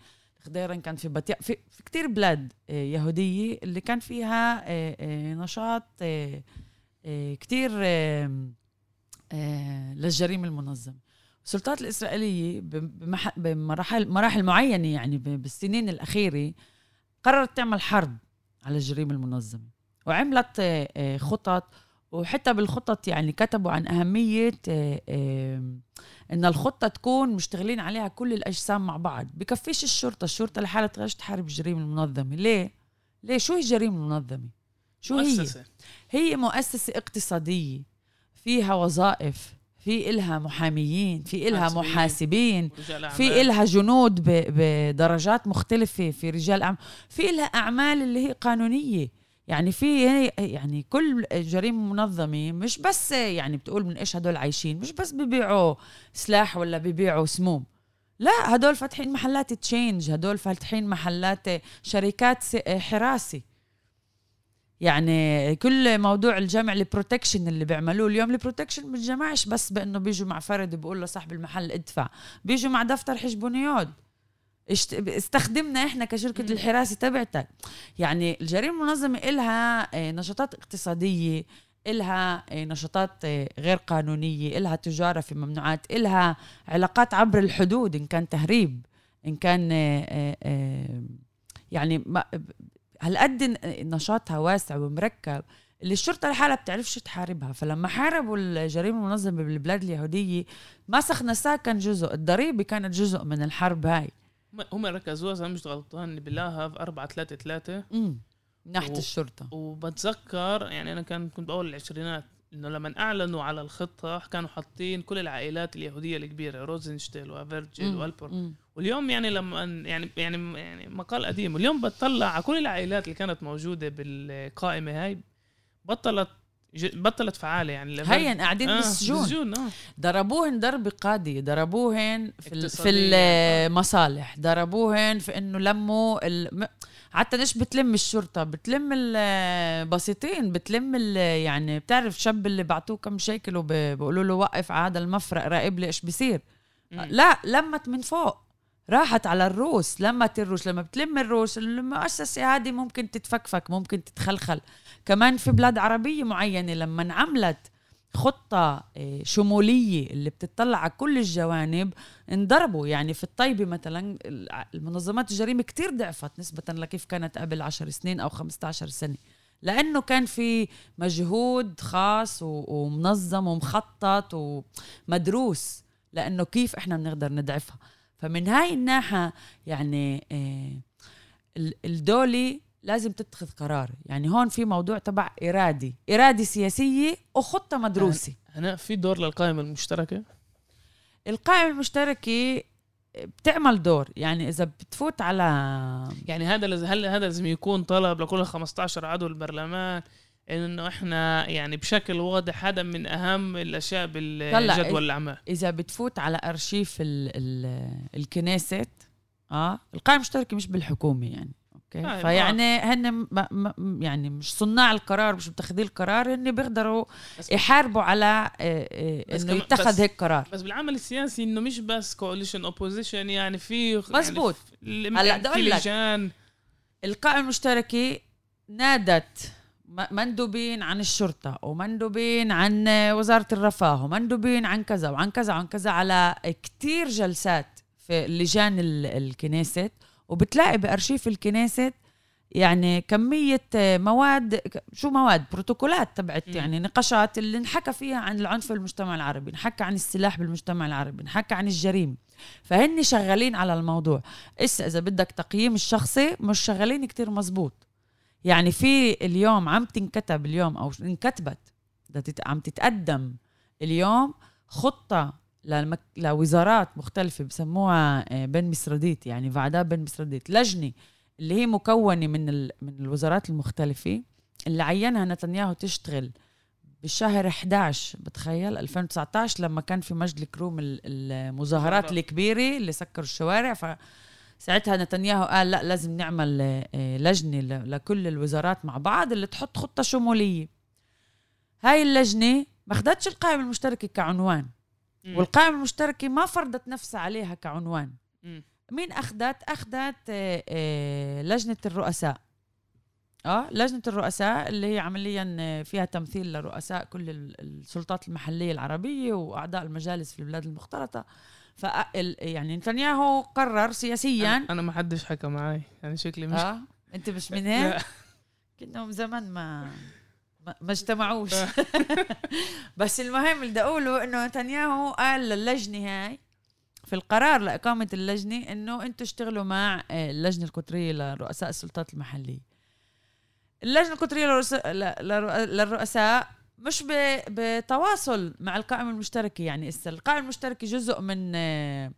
خضيرا كان في بطيء في, في كتير بلاد آه، يهودية اللي كان فيها آه، آه، نشاط كتير للجريمة المنظمة. السلطات الإسرائيلية بمراحل مراحل معينة يعني بالسنين الأخيرة قررت تعمل حرب على الجريمة المنظمة وعملت خطط وحتى بالخطط يعني كتبوا عن أهمية إن الخطة تكون مشتغلين عليها كل الأجسام مع بعض. بكفيش الشرطة الشرطة لحالها تغش تحارب الجريمه المنظمة. ليه؟ ليه؟ شو هي الجريمه المنظمة؟ شو مؤسسة. هي هي مؤسسة اقتصادية. فيها وظائف في إلها محاميين في إلها محاسبين في إلها جنود بدرجات مختلفة في رجال أعمال. في إلها أعمال اللي هي قانونية. يعني في يعني كل جريمة منظمة مش بس يعني بتقول من إيش هدول عايشين مش بس ببيعوا سلاح ولا ببيعوا سموم. لا هدول فاتحين محلات تشينج هدول فاتحين محلات شركات حراسة. يعني كل موضوع الجمع ال protection اللي بيعملوه اليوم ال protection ما بيجمعش بس بأنه بيجوا مع فرد بيقول لصاحب المحل ادفع بيجوا مع دفتر חשבוניות استخدمنا إحنا كشركة الحراسة تبعتك. يعني الجريمة المنظمة إلها آه، نشاطات اقتصادية إلها آه، نشاطات آه، غير قانونية إلها تجارة في ممنوعات إلها علاقات عبر الحدود إن كان تهريب إن كان يعني هالقد نشاطها واسع ومركب. اللي الشرطة لحالها بتعرفش تحاربها. فلما حاربوا الجريمة المنظمة بالبلاد اليهودية מס הכנסה كان جزء الضريبة كانت جزء من الحرب هاي.
هم ركزوها اذا مش غلطان بلاهف 4 3 3
امم ناحيه و... الشرطة.
وبتذكر يعني أنا كان كنت باول العشرينات إنه لما أعلنوا على الخطة كانوا حاطين كل العائلات اليهودية الكبيرة روزنشتاين وابرجيل والبرون واليوم يعني لما يعني يعني يعني مقال قديم واليوم بتطلع على كل العائلات اللي كانت موجودة بالقائمة هاي بطلت بطلت فعالة يعني
هيا قاعدين آه بالسجون بالسجون آه. ضربوهن ضرب قاضي ضربوهن في في المصالح ضربوهن في إنه لموا ال... حتى مش بتلم الشرطة؟ بتلم البسيطين بتلم يعني بتعرف شاب اللي بعطوه كم شيكل وبيقولوا له وقف على هذا المفرق راقب لي إيش بصير لا لمت من فوق. راحت على الروس لمت الروس لما بتلم الروس المؤسسة هذه ممكن تتفكفك ممكن تتخلخل. كمان في بلاد عربية معينة لما انعملت خطة آه، شمولية اللي بتطلع على كل الجوانب انضربوا. يعني في الطيبة مثلا المنظمات الجريمة كتير ضعفت نسبة لكيف كانت قبل عشر سنين أو 15 سنة. لأنه كان في مجهود خاص ومنظم ومخطط ومدروس لأنه كيف إحنا بنقدر نضعفها. فمن هاي الناحية يعني آه، الدولة لازم تتخذ قرار. يعني هون في موضوع تبع إرادي. إرادة سياسية وخطة مدروسة.
هنا في دور للقائمة المشتركة؟
القائمة المشتركة بتعمل دور. يعني إذا بتفوت على
يعني هذا هل هذا لازم يكون طلب لكل 15 عضو البرلمان؟ إنه إحنا يعني بشكل واضح هذا من أهم الأشياء بالجدول الأعمال.
إذا بتفوت على أرشيف ال ال الكنيست آه القائمه المشتركه مش بالحكومة يعني أوكي؟ آه فيعني هن يعني مش صناع القرار مش متخذي القرار هن بيقدروا يحاربوا على آه، آه، إنه يتخذ هيك قرار.
بس بالعمل السياسي إنه مش بس coalition opposition يعني في
مزبوط.
يعني هلأ في لجان.
القائمة المشتركة نادت مندوبين عن الشرطة ومندوبين عن وزارة الرفاه ومندوبين عن كذا وعن كذا وعن كذا على كتير جلسات في لجان الكنيست. وبتلاقي بأرشيف الكنيست يعني كمية مواد شو مواد؟ بروتوكولات تبعت يعني نقاشات اللي انحكى فيها عن العنف في المجتمع العربي انحكى عن السلاح بالمجتمع العربي انحكى عن الجريمة. فهن شغالين على الموضوع. إسا إذا بدك تقييم الشخصي مش شغالين كتير مزبوط. يعني في اليوم عم تنكتب اليوم أو انكتبت عم تتقدم اليوم للمك... لوزارات مختلفة بسموها آه، بن مسرديت يعني فعداء بن مسرديت لجنة اللي هي مكونة من ال... من الوزارات المختلفة اللي عينها نتنياهو تشتغل بالشهر 11 بتخيل؟ 2019 لما كان في مجد الكروم المظاهرات الكبيرة اللي سكروا الشوارع ف ساعتها نتنياهو قال لا لازم نعمل آه، لجنة لكل الوزارات مع بعض اللي تحط خطة شمولية. هاي اللجنة ما اخذتش القائمة المشتركة كعنوان. والقائمة المشتركة ما فرضت نفسها عليها كعنوان. مين أخذت؟ أخذت آه، آه، لجنة الرؤساء. آه لجنة الرؤساء اللي هي عمليا آه، فيها تمثيل لرؤساء كل السلطات المحلية العربية وأعضاء المجالس في البلاد المختلطة. ف يعني نتنياهو قرر سياسيا.
أنا ما حدش حكى معي يعني شكلي مش
آه. أنت مش من هيك؟ كنا زمان ما ما اجتمعوش. بس المهم اللي بدي أقوله إنه نتنياهو قال للجنة هاي في القرار لإقامة اللجنة إنه أنتم اشتغلوا مع آه، اللجنة القطرية لرؤساء السلطات المحلية. اللجنة القطرية للرؤساء مش بتواصل مع القائمه المشتركه يعني القائمه المشتركه جزء من آه،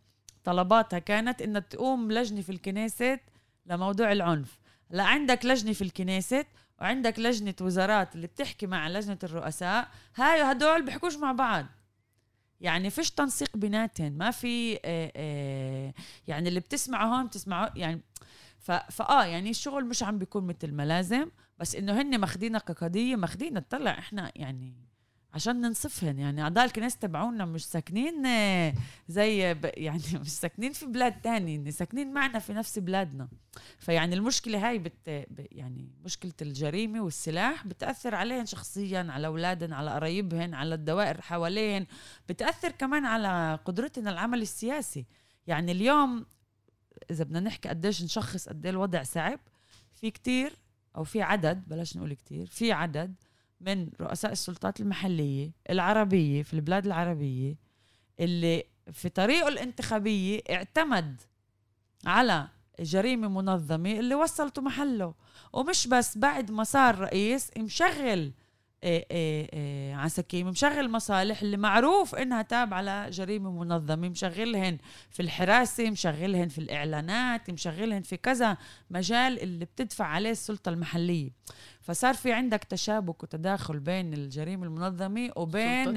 طلباتها كانت إنها تقوم لجنة في الكنيست لموضوع العنف. لا عندك لجنة في الكنيست وعندك لجنة وزارات اللي بتحكي مع لجنة الرؤساء. هاي هدول بيحكوش مع بعض. يعني فيش تنسيق بيناتهم. ما في آه، آه، يعني اللي بتسمعه هون بتسمعه يعني فآه يعني الشغل مش عم بيكون مثل ما لازم. بس إنه هن ماخدينها كقضية ماخدينها. طلع إحنا يعني عشان ننصفهن. يعني أعضاء الكنيسة تبعونا مش ساكنين آه، زي يعني مش ساكنين في بلاد تاني ساكنين معنا في نفس بلادنا. فيعني المشكلة هاي بت يعني مشكلة الجريمة والسلاح بتأثر عليهن شخصيا على أولادهن على قرايبهن على الدوائر حواليهن. بتأثر كمان على قدرتنا العمل السياسي. يعني اليوم إذا بدنا نحكي قديش نشخص قد الوضع صعب في كتير أو في عدد بلاش نقول كتير في عدد من رؤساء السلطات المحلية العربية في البلاد العربية اللي في طريقه الانتخابية اعتمد على جريمة منظمة اللي وصلته محله. ومش بس بعد ما صار رئيس مشغل إيه إيه إيه عسكيم مشغل مصالح اللي معروف إنها تابعه لجريمه منظمة. مشغلهن في الحراسة مشغلهن في الإعلانات مشغلهن في كذا مجال اللي بتدفع عليه السلطة المحلية. فصار في عندك تشابك وتداخل بين الجريمة المنظمة وبين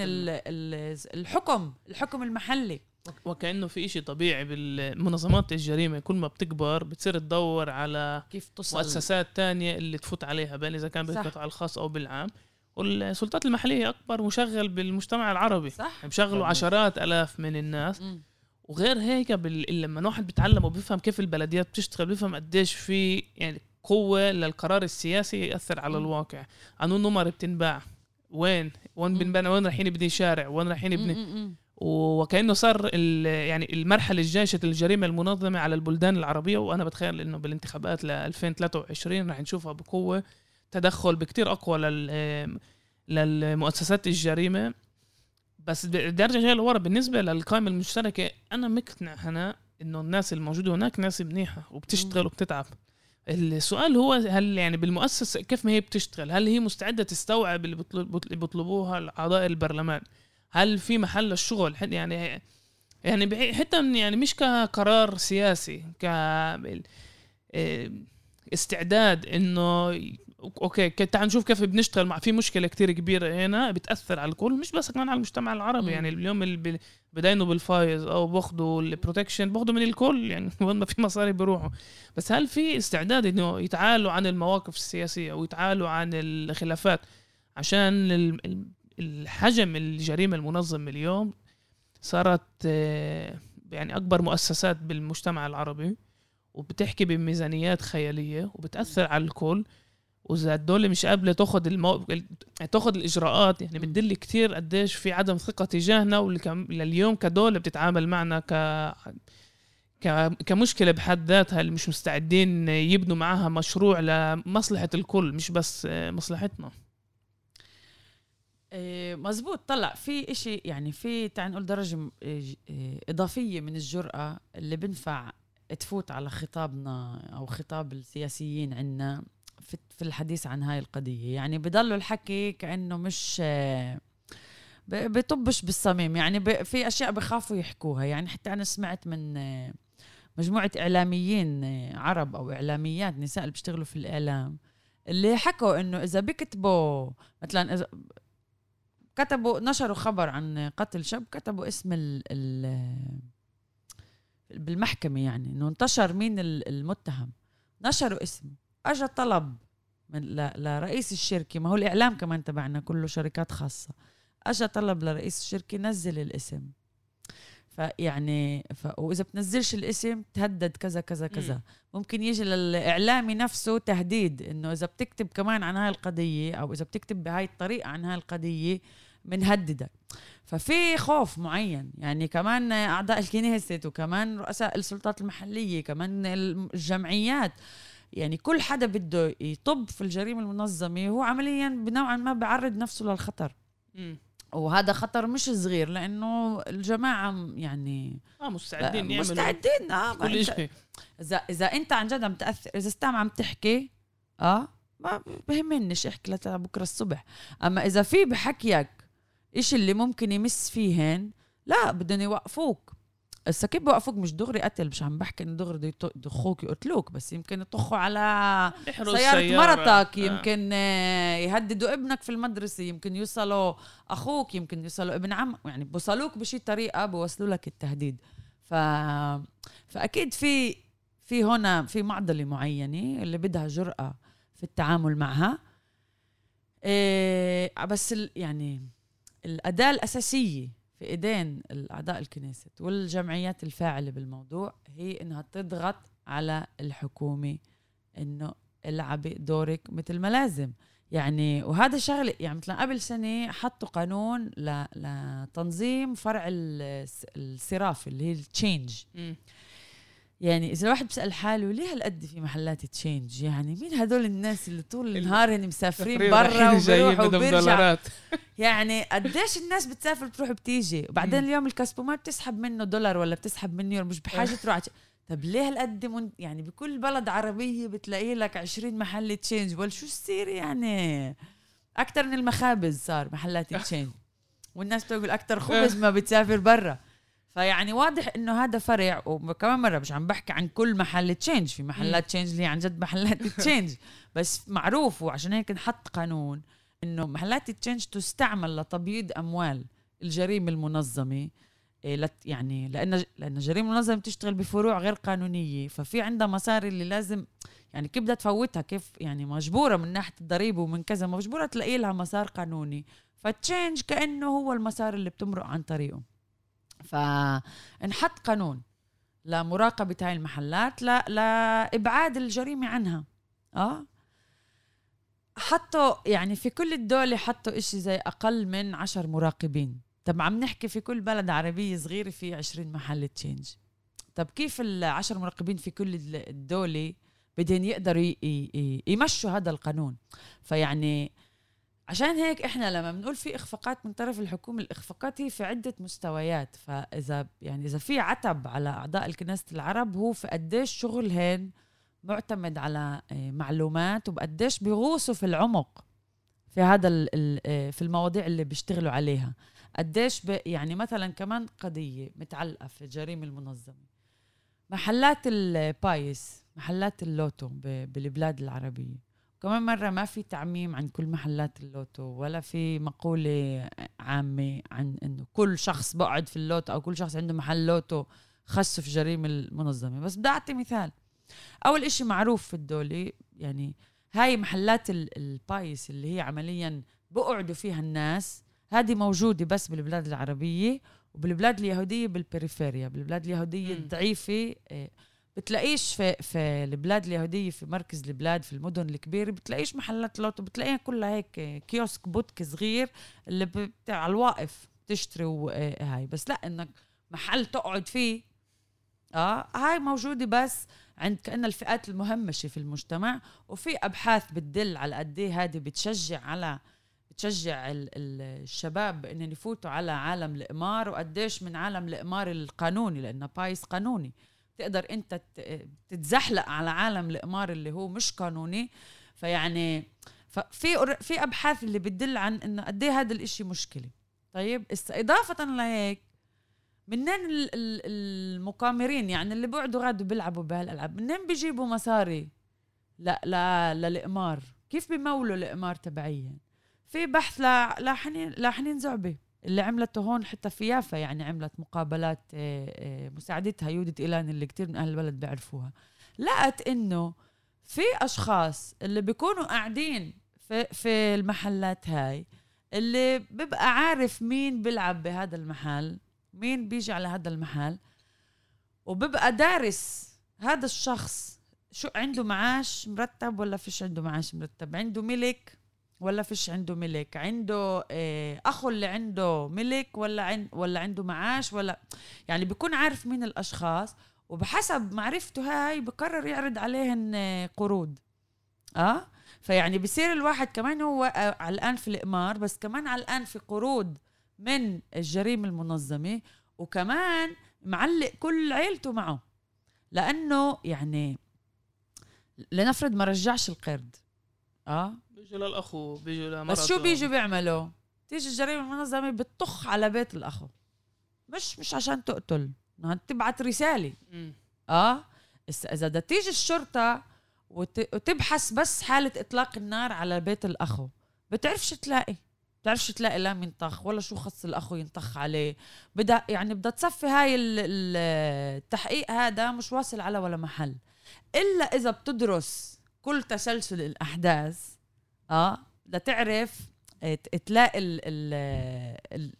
الحكم الحكم المحلي.
وكأنه في إشي طبيعي بالمنظمات الجريمة. كل ما بتكبر بتصير تدور على
كيف تصل.
مؤسسات تانية اللي تفوت عليها بين إذا كان بالقطاع الخاص أو بالعام. والسلطات المحلية أكبر مشغل بالمجتمع العربي.
صح.
بشغلوا عشرات آلاف من الناس. م. وغير هيك بال... لما الواحد بيتعلم وبيفهم كيف البلديات بتشتغل بيفهم قديش في يعني قوة للقرار السياسي يأثر على الواقع. قانون نمر بتنباع. وين؟ وين بنبنى؟ وين رايحين يبني شارع؟ وين رايحين يبني؟ وكأنه صار يعني المرحلة الجايه الجريمة المنظمة على البلدان العربية. وأنا بتخيل إنه بالانتخابات ل 2023 رح نشوفها بقوة. تدخل بكتير أقوى لل للمؤسسات الجريمة. بس بدي أرجع جاي لورا. بالنسبة للقائمة المشتركة أنا مقتنع هنا إنه الناس الموجودة هناك ناس منيحة وبتشتغل وبتتعب. السؤال هو هل يعني بالمؤسسة كيف ما هي بتشتغل؟ هل هي مستعدة تستوعب اللي بيطلبوها اعضاء البرلمان؟ هل في محل الشغل يعني يعني حتى يعني مش كقرار سياسي ك استعداد إنه okay تعال نشوف كيف بنشتغل مع في مشكلة كتير كبيرة هنا بتأثر على الكل مش بس كمان على المجتمع العربي م. يعني اليوم اللي بداينوا بالفايض أو باخذوا ال protection باخذوا من الكل يعني وين ما في مصاري بيروحوا. بس هل في استعداد إنه يتعالوا عن المواقف السياسية أو يتعالوا عن الخلافات؟ عشان الحجم الجريمة المنظمه اليوم صارت آه، يعني أكبر مؤسسات بالمجتمع العربي وبتحكي بميزانيات خيالية وبتأثر على الكل. وإذا الدولة مش قابلة تاخذ المو... تاخذ الإجراءات يعني بتدل كثير قديش في عدم ثقة تجاهنا ولليوم كدولة بتتعامل معنا ك ك... كمشكلة بحد ذاتها اللي مش مستعدين يبنوا معها مشروع لمصلحة الكل مش بس مصلحتنا.
إيه، مزبوط. طلع في إشي يعني في تعال نقول درجة إيه، إضافية من الجرأة اللي بنفع تفوت على خطابنا أو خطاب السياسيين عنا. في, الحديث عن هاي القضية. يعني بضلوا الحكي كأنه مش بطبش بالصميم. يعني في أشياء بخافوا يحكوها. يعني حتى أنا سمعت من مجموعة إعلاميين عرب أو إعلاميات نساء اللي بيشتغلوا في الإعلام اللي حكوا إنه إذا بيكتبوا مثلا إذا كتبوا نشروا خبر عن قتل شاب كتبوا اسم ال ال بالمحكمة يعني إنه انتشر مين المتهم. نشروا اسمه اجى طلب من لرئيس الشركة ما هو الإعلام كمان تبعنا كله شركات خاصة. اجى طلب لرئيس الشركة نزل الاسم. فيعني ف... وإذا بتنزلش الاسم تهدد كذا كذا كذا. م. ممكن يجي للإعلامي نفسه تهديد إنه إذا بتكتب كمان عن هاي القضية أو إذا بتكتب بهاي الطريقة عن هاي القضية بنهددك ففي خوف معين. يعني كمان أعضاء الكنيست وكمان رؤساء السلطات المحلية كمان الجمعيات. يعني كل حدا بده يطب في الجريمة المنظمة هو عمليا بنوعا ما بعرض نفسه للخطر. م. وهذا خطر مش صغير لأنه الجماعة يعني
آه مستعدين يعملوا.
مستعدين آه
كل شيء.
إذا إذا أنت عن جد عم تأثر إذا استام عم تحكي آه ما بهمنيش احكي بكره الصبح. أما إذا في بحكيك إشي اللي ممكن يمس فيهن لا بدهم يوقفوك. هسا كيف بوقفوك مش دغري قتل مش عم بحكي انه دغري يدخوك يقتلوك بس يمكن يطخوا على سيارة, سيارة مرتك آه. يمكن آه. يهددوا ابنك في المدرسة يمكن يوصلوا أخوك يمكن يوصلوا ابن عم يعني بوصلوك بشي طريقة بوصلوا لك التهديد ف... فأكيد في في هنا في معضلة معينة اللي بدها جرأة في التعامل معها إيه بس ال... يعني الأداة الأساسية في إيدين الأعضاء الكنيسة والجمعيات الفاعلة بالموضوع هي إنها تضغط على الحكومة إنه العبي دورك مثل ما لازم. يعني وهذا شغله يعني مثلا قبل سنة حطوا قانون لتنظيم فرع الصراف اللي هي ال change يعني إذا الواحد بيسال حاله ليه هالقد في محلات change؟ يعني مين هدول الناس اللي طول النهار هن مسافرين برا وبيروحوا وبيرجعوا؟ يعني قديش الناس بتسافر بتروح بتيجي وبعدين اليوم ال כספומט بتسحب منه دولار ولا بتسحب منه يورو؟ مش بحاجة تروح طب ليه هالقد من يعني بكل بلد عربية بتلاقي لك 20 محل change. ولا شو السر يعني؟ أكثر من المخابز صار محلات change. والناس بتقول أكثر خبز ما بتسافر برا. فيعني واضح إنه هذا فرع وكمان مرة مش عم بحكي عن كل محل change في محلات change اللي عن جد محلات change بس معروف وعشان هيك نحط قانون إنه محلات ال change تستعمل لتبييض أموال الجريمة المنظمة. إيه، يعني لأن لأن الجريمة المنظمة بتشتغل بفروع غير قانونية. ففي عندها مصاري اللي لازم يعني كيف بدها تفوتها؟ كيف يعني مجبورة من ناحية الضريبة ومن كذا؟ مجبورة تلاقي لها مسار قانوني. فال change كأنه هو المسار اللي بتمرق عن طريقه. فانحط قانون لمراقبة هاي المحلات لا لإبعاد الجريمة عنها. آه. حطوا يعني في كل الدول حطوا إشي زي أقل من عشر مراقبين. طب عم نحكي في كل بلد عربية صغيرة في عشرين محل change. طب كيف العشر مراقبين في كل الدولة بدهم يقدروا يمشوا هذا القانون؟ فيعني عشان هيك إحنا لما بنقول في إخفاقات من طرف الحكومة الاخفاقات هي في عدة مستويات. فإذا يعني إذا في عتب على أعضاء الكنيسة العرب هو في قديش شغلهن معتمد على آه، معلومات وبقديش بيغوصوا في العمق في هذا آه، في المواضيع اللي بيشتغلوا عليها. قديش يعني مثلا كمان قضية متعلقة في الجريمه المنظمة. محلات البايس محلات اللوتو بالبلاد العربية. كمان مرة ما في تعميم عن كل محلات اللوتو ولا في مقولة عامة عن إنه كل شخص بقعد في اللوتو أو كل شخص عنده محل لوتو خص في جريمة المنظمة. بس بدي أعطي مثال. أول إشي معروف في الدولة يعني هاي محلات البايس اللي هي عمليا بقعدوا فيها الناس هذه موجودة بس بالبلاد العربية وبالبلاد اليهودية بال פריפריה بالبلاد اليهودية الضعيفة إيه، بتلاقيش في في البلاد اليهودية في مركز البلاد في المدن الكبيرة بتلاقيش محلات لوتو بتلاقيها كلها هيك كيوسك בוטקה صغير اللي بتاع الواقف تشتري وهاي بس لا إنك محل تقعد فيه. آه هاي موجودة بس عند كأن الفئات المهمشة في المجتمع وفي أبحاث بتدل على قد إيه هذه بتشجع على بتشجع الشباب إنهم يفوتوا على عالم القمار وقديش من عالم القمار القانوني لأنه بايس قانوني. تقدر انت تتزحلق على عالم القمار اللي هو مش قانوني. فيعني ففي في أبحاث اللي بتدل عن إنه قد إيه هذا الإشي مشكلة. طيب إضافة لهيك منين المقامرين يعني اللي بيقعدوا غادوا بيلعبوا بهالألعاب منين بيجيبوا مصاري لا لا للقمار كيف بيمولوا القمار تبعيا؟ في بحث لحنين لحنين زعبة. اللي عملته هون حتى في يافا يعني عملت مقابلات آه، آه، مساعدتها يودة إيلان اللي كتير من أهل البلد بيعرفوها. لقت إنه في أشخاص اللي بيكونوا قاعدين في, في المحلات هاي اللي بيبقى عارف مين بيلعب بهذا المحل مين بيجي على هذا المحل وبيبقى دارس هذا الشخص شو عنده معاش مرتب ولا فيش عنده معاش مرتب عنده ملك ولا فيش عنده ملك؟ عنده إيه أخو اللي عنده ملك ولا عند ولا عنده معاش ولا يعني بيكون عارف مين الأشخاص وبحسب معرفته هاي بقرر يعرض عليهن آه، قروض. آه؟ فيعني بصير الواحد كمان هو آه، علقان في القمار بس كمان علقان في قروض من الجريمة المنظمة وكمان معلق كل عيلته معه. لأنه يعني لنفرض ما رجعش القرض. آه؟
بيجوا للأخو بيجوا لمرته.
بس شو بيجوا بيعملوا؟ تيجي الجريمة المنظمه بتطخ على بيت الأخو. مش مش عشان تقتل. تبعت رسالة. آه؟ إذا بدها تيجي الشرطة وت... وتبحث بس حالة إطلاق النار على بيت الأخو بتعرفش تلاقي. بتعرفش تلاقي لا ينطخ ولا شو خص الأخو ينطخ عليه. بدها يعني بدها تصفي هاي ال- ال- التحقيق هذا مش واصل على ولا محل. إلا إذا بتدرس كل تسلسل الأحداث آه بدها تعرف آه، ت- تلاقي ال ال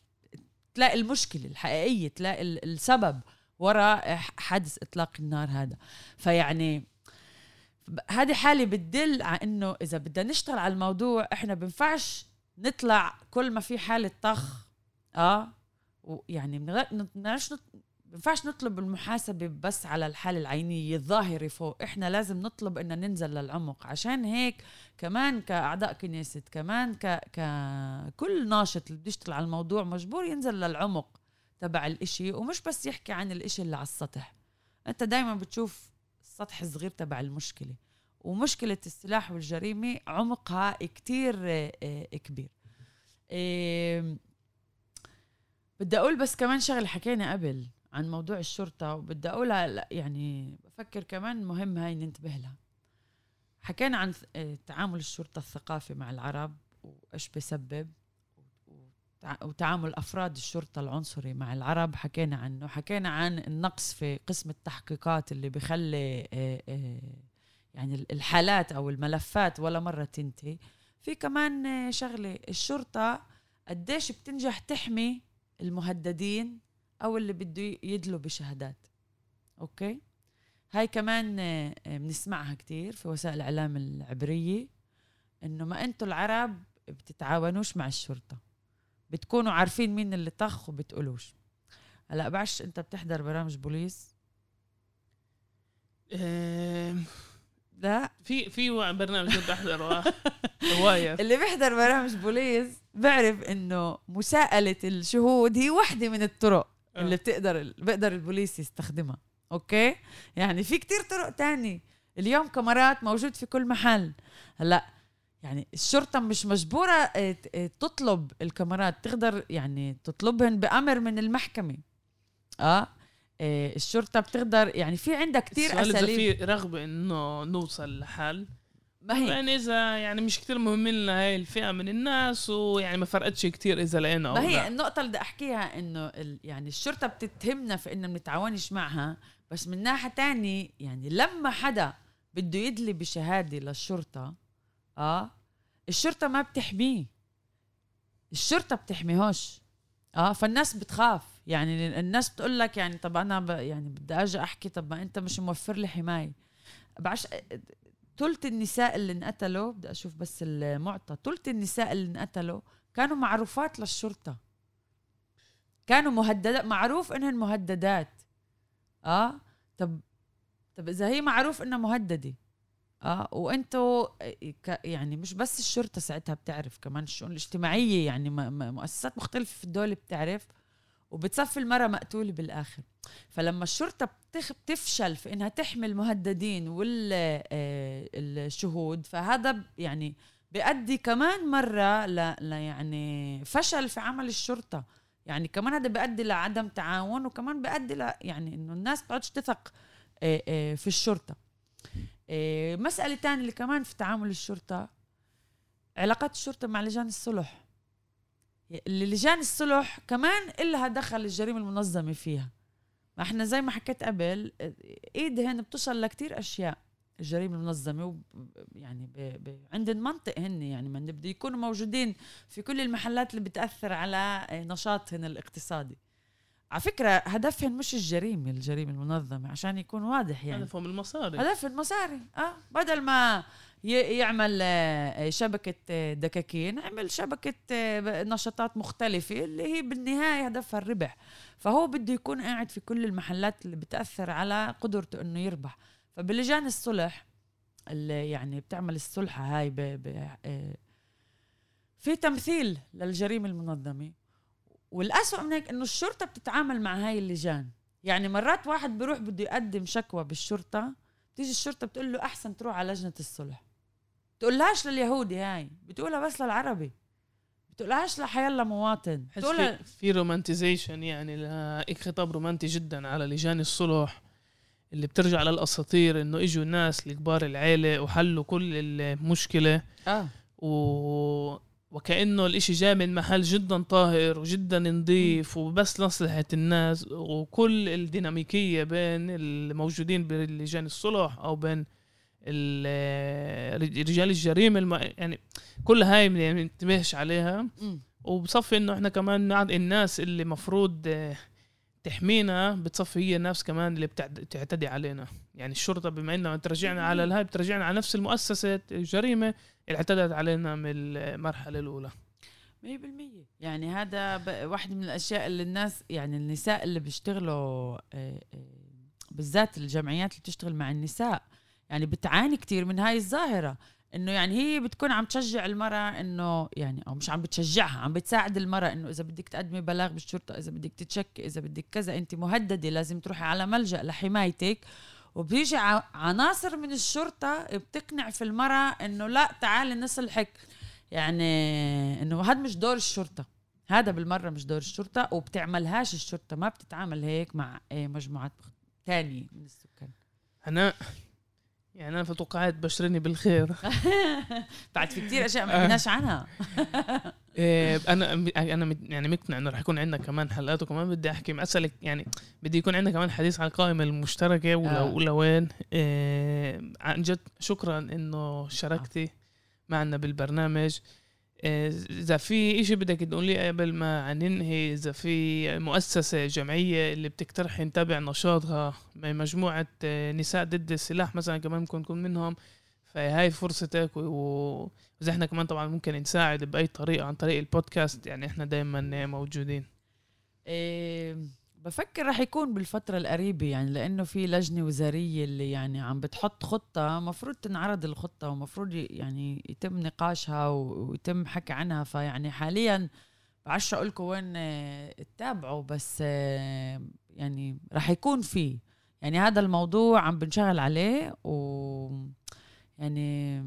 تلاقي المشكلة الحقيقية تلاقي ال- السبب وراء حادث إطلاق النار هذا. فيعني هذه حالة بتدل على إنه إذا بدنا نشتغل على الموضوع إحنا بنفعش نطلع كل ما في حالة طخ آه ويعني نط... بنفعش نطلب المحاسبة بس على الحالة العينية الظاهرة فوق. إحنا لازم نطلب ان ننزل للعمق. عشان هيك كمان كأعضاء كنيسة كمان ك... ك... كل ناشط اللي بده يشتغل على الموضوع مجبور ينزل للعمق تبع الإشي ومش بس يحكي عن الإشي اللي على السطح. أنت دايما بتشوف السطح الصغير تبع المشكلة ومشكلة السلاح والجريمة عمقها كتير آه، آه، كبير. بدي أقول بس كمان شغلة حكينا قبل. عن موضوع الشرطة وبدي أقولها يعني بفكر كمان مهم هاي ننتبه لها. حكينا عن آه، تعامل الشرطة الثقافي مع العرب وإيش بسبب وتع- وتعامل أفراد الشرطة العنصري مع العرب حكينا عنه. حكينا عن النقص في قسم التحقيقات اللي بخلي آه، آه، يعني الحالات أو الملفات ولا مرة تنتهي. في كمان شغلة الشرطة قديش بتنجح تحمي المهددين أو اللي بده يدلوا بشهادات. أوكي؟ هاي كمان آه، آه، بنسمعها كتير في وسائل الإعلام العبرية إنه ما أنتوا العرب بتتعاونوش مع الشرطة. بتكونوا عارفين مين اللي طخ وبتقولوش. هلأ بعرفش أنت بتحضر برامج بوليس؟ لا؟
في في برنامج كنت أحضره. روايه
اللي بيحضر برامج بوليس بعرف إنه مساءلة الشهود هي واحدة من الطرق.
آه.
اللي بتقدر بيقدر البوليس يستخدمها أوكي؟ يعني في كتير طرق تاني. اليوم كاميرات موجود في كل محل. هلأ يعني الشرطة مش مجبورة ت- آه، تطلب الكاميرات تقدر يعني تطلبهن بأمر من المحكمة. آه الشرطة بتقدر يعني في عندها كتير أساليب.
في رغبة إنه نوصل لحل
ما هي
يعني إذا يعني مش كتير مهمين لنا هاي الفئة من الناس ويعني ما فرقتش كتير إذا لقينا أو
ما هي
لا.
النقطة اللي بدي أحكيها إنه ال- يعني الشرطة بتتهمنا في إنه بنتعاونش معها بس من ناحية تانية يعني لما حدا بده يدلي بشهادة للشرطة آه الشرطة ما بتحميه. الشرطة بتحميهوش. آه فالناس بتخاف. يعني الناس بتقول لك يعني طب أنا ب يعني بدي أجي أحكي طب ما أنت مش موفر لي حماية. بعش ثلث النساء اللي انقتلوا بدي أشوف بس المعطى ثلث النساء اللي انقتلوا كانوا معروفات للشرطة. كانوا مهددات معروف إنهن مهددات. آه؟ طب طب إذا هي معروف إنها مهددة. آه؟ وانتوا ك- يعني مش بس الشرطة ساعتها بتعرف كمان الشؤون الاجتماعية يعني مؤسسات مختلفة في الدولة بتعرف. وبتصفي المرأة مقتولة بالآخر. فلما الشرطة. بتفشل في إنها تحمي المهددين والشهود فهذا ب- يعني بيؤدي كمان مرة ل... ل يعني فشل في عمل الشرطة. يعني كمان هذا بيؤدي لعدم تعاون وكمان بيؤدي ل يعني إنه الناس بتقعدش تثق آه، آه، في الشرطة. آه، مسألة تانية اللي كمان في تعامل الشرطة علاقات الشرطة مع لجان الصلح. لجان الصلح كمان إلها دخل الجريمة المنظمة فيها. ما إحنا زي ما حكيت قبل ايدهن بتوصل لكتير أشياء الجريمة المنظمة وب يعني ب ب عند المنطق هن يعني من بده يكونوا موجودين في كل المحلات اللي بتأثر على نشاطهن الاقتصادي. على فكرة هدفهن مش الجريمة الجريمة المنظمة عشان يكون واضح يعني.
هدفهم المصاري.
هدف المصاري آه. بدل ما يعمل آه، شبكة آه، دكاكين عمل شبكة آه، نشاطات مختلفة اللي هي بالنهاية هدفها الربح. فهو بده يكون قاعد في كل المحلات اللي بتأثر على قدرته إنه يربح. فبلجان الصلح اللي يعني بتعمل الصلحة هاي ب... ب... آه، في تمثيل للجريمة المنظمة. والأسوأ من هيك إنه الشرطة بتتعامل مع هاي اللجان. يعني مرات واحد بيروح بده يقدم شكوى بالشرطة بتيجي الشرطة بتقول له أحسن تروح على لجنة الصلح. بتقولهاش لليهودي هاي بتقولها بس للعربي. بتقولهاش لحيلا مواطن. بتقولها
في رومانتيزيشن يعني خطاب رومانتي جدا على لجان الصلح اللي بترجع للأساطير إنه إجوا ناس لكبار العيلة وحلوا كل المشكلة.
آه.
و وكأنه الإشي جاي من محل جدا طاهر وجدا نظيف وبس لمصلحة الناس وكل الديناميكية بين الموجودين بلجان الصلح أو بين رجال الجريمة الم... يعني كل هاي ما يعني ننتبهش عليها. وبصفي إنه إحنا كمان الناس اللي مفروض تحمينا بتصفي هي الناس كمان اللي بتعتدي علينا. يعني الشرطة بما انها ترجعنا على الهاي بترجعنا على نفس المؤسسة الجريمة اللي اعتدت علينا من المرحلة الأولى.
مية بالمية. يعني هذا واحد من الأشياء اللي الناس يعني النساء اللي بيشتغلوا آه، آه، بالذات الجمعيات اللي بتشتغل مع النساء يعني بتعاني كتير من هاي الظاهرة. إنه يعني هي بتكون عم تشجع المرأة إنه يعني أو مش عم بتشجعها عم بتساعد المرأة إنه إذا بدك تقدمي بلاغ بالشرطة إذا بدك تتشكي إذا بدك كذا أنت مهددة لازم تروحي على ملجأ لحمايتك. وبيجي عناصر من الشرطة بتقنع في المرأة إنه لا تعالي نصلحك. يعني إنه هذا مش دور الشرطة. هذا بالمرة مش دور الشرطة وبتعملهاش الشرطة. ما بتتعامل هيك مع مجموعات تانية من السكان.
هناء يعني أنا فتوقعت بشرني بالخير.
بعد في كتير أشياء ما قلناش عنها.
إيه، أنا أنا يعني مقتنع إنه رح يكون عندنا كمان حلقات وكمان بدي أحكي أسألك يعني بدي يكون عندنا كمان حديث عن القائمة المشتركة آه. ولوين. إيه عن جد شكرا إنه شاركتي آه. معنا بالبرنامج. إذا في إشي بدك تقولي قبل ما ننهي إذا في مؤسسة جمعية اللي بتقترح نتابع نشاطها مجموعة آه، نساء ضد السلاح مثلا كمان ممكن نكون منهم فهاي فرصتك وإذا إحنا كمان طبعا ممكن نساعد بأي طريقة عن طريق البودكاست يعني إحنا دائما موجودين.
إيه بفكر رح يكون بالفترة القريبة يعني لأنه في لجنة وزارية اللي يعني عم بتحط خطة مفروض تنعرض الخطة ومفروض يعني يتم نقاشها ويتم حكي عنها. فيعني حاليا بعرفش أقول لكم وين تتابعوا بس يعني رح يكون في. يعني هذا الموضوع عم بنشغل عليه و يعني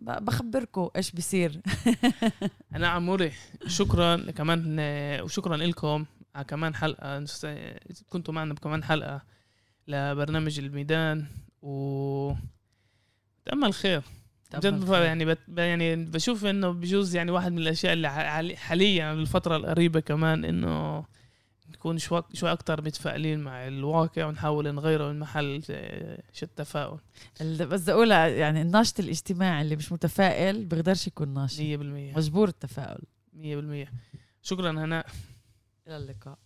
بخبركم إيش بصير.
أنا عموري شكرا كمان وشكرا لكم على كمان حلقة كنتوا معنا بكمان حلقة لبرنامج الميدان و تأمل خير. جد يعني بت... يعني بشوف إنه بجوز يعني واحد من الأشياء اللي حاليا بالفترة القريبة كمان إنه نكون شوي شوي أكثر متفائلين مع الواقع ونحاول نغيره من محل شو التفاؤل
بس اقولها يعني الناشط الاجتماعي اللي مش متفائل بيقدرش يكون ناشط. 100% مجبور التفاؤل.
100% شكرا هناء.
إلى اللقاء.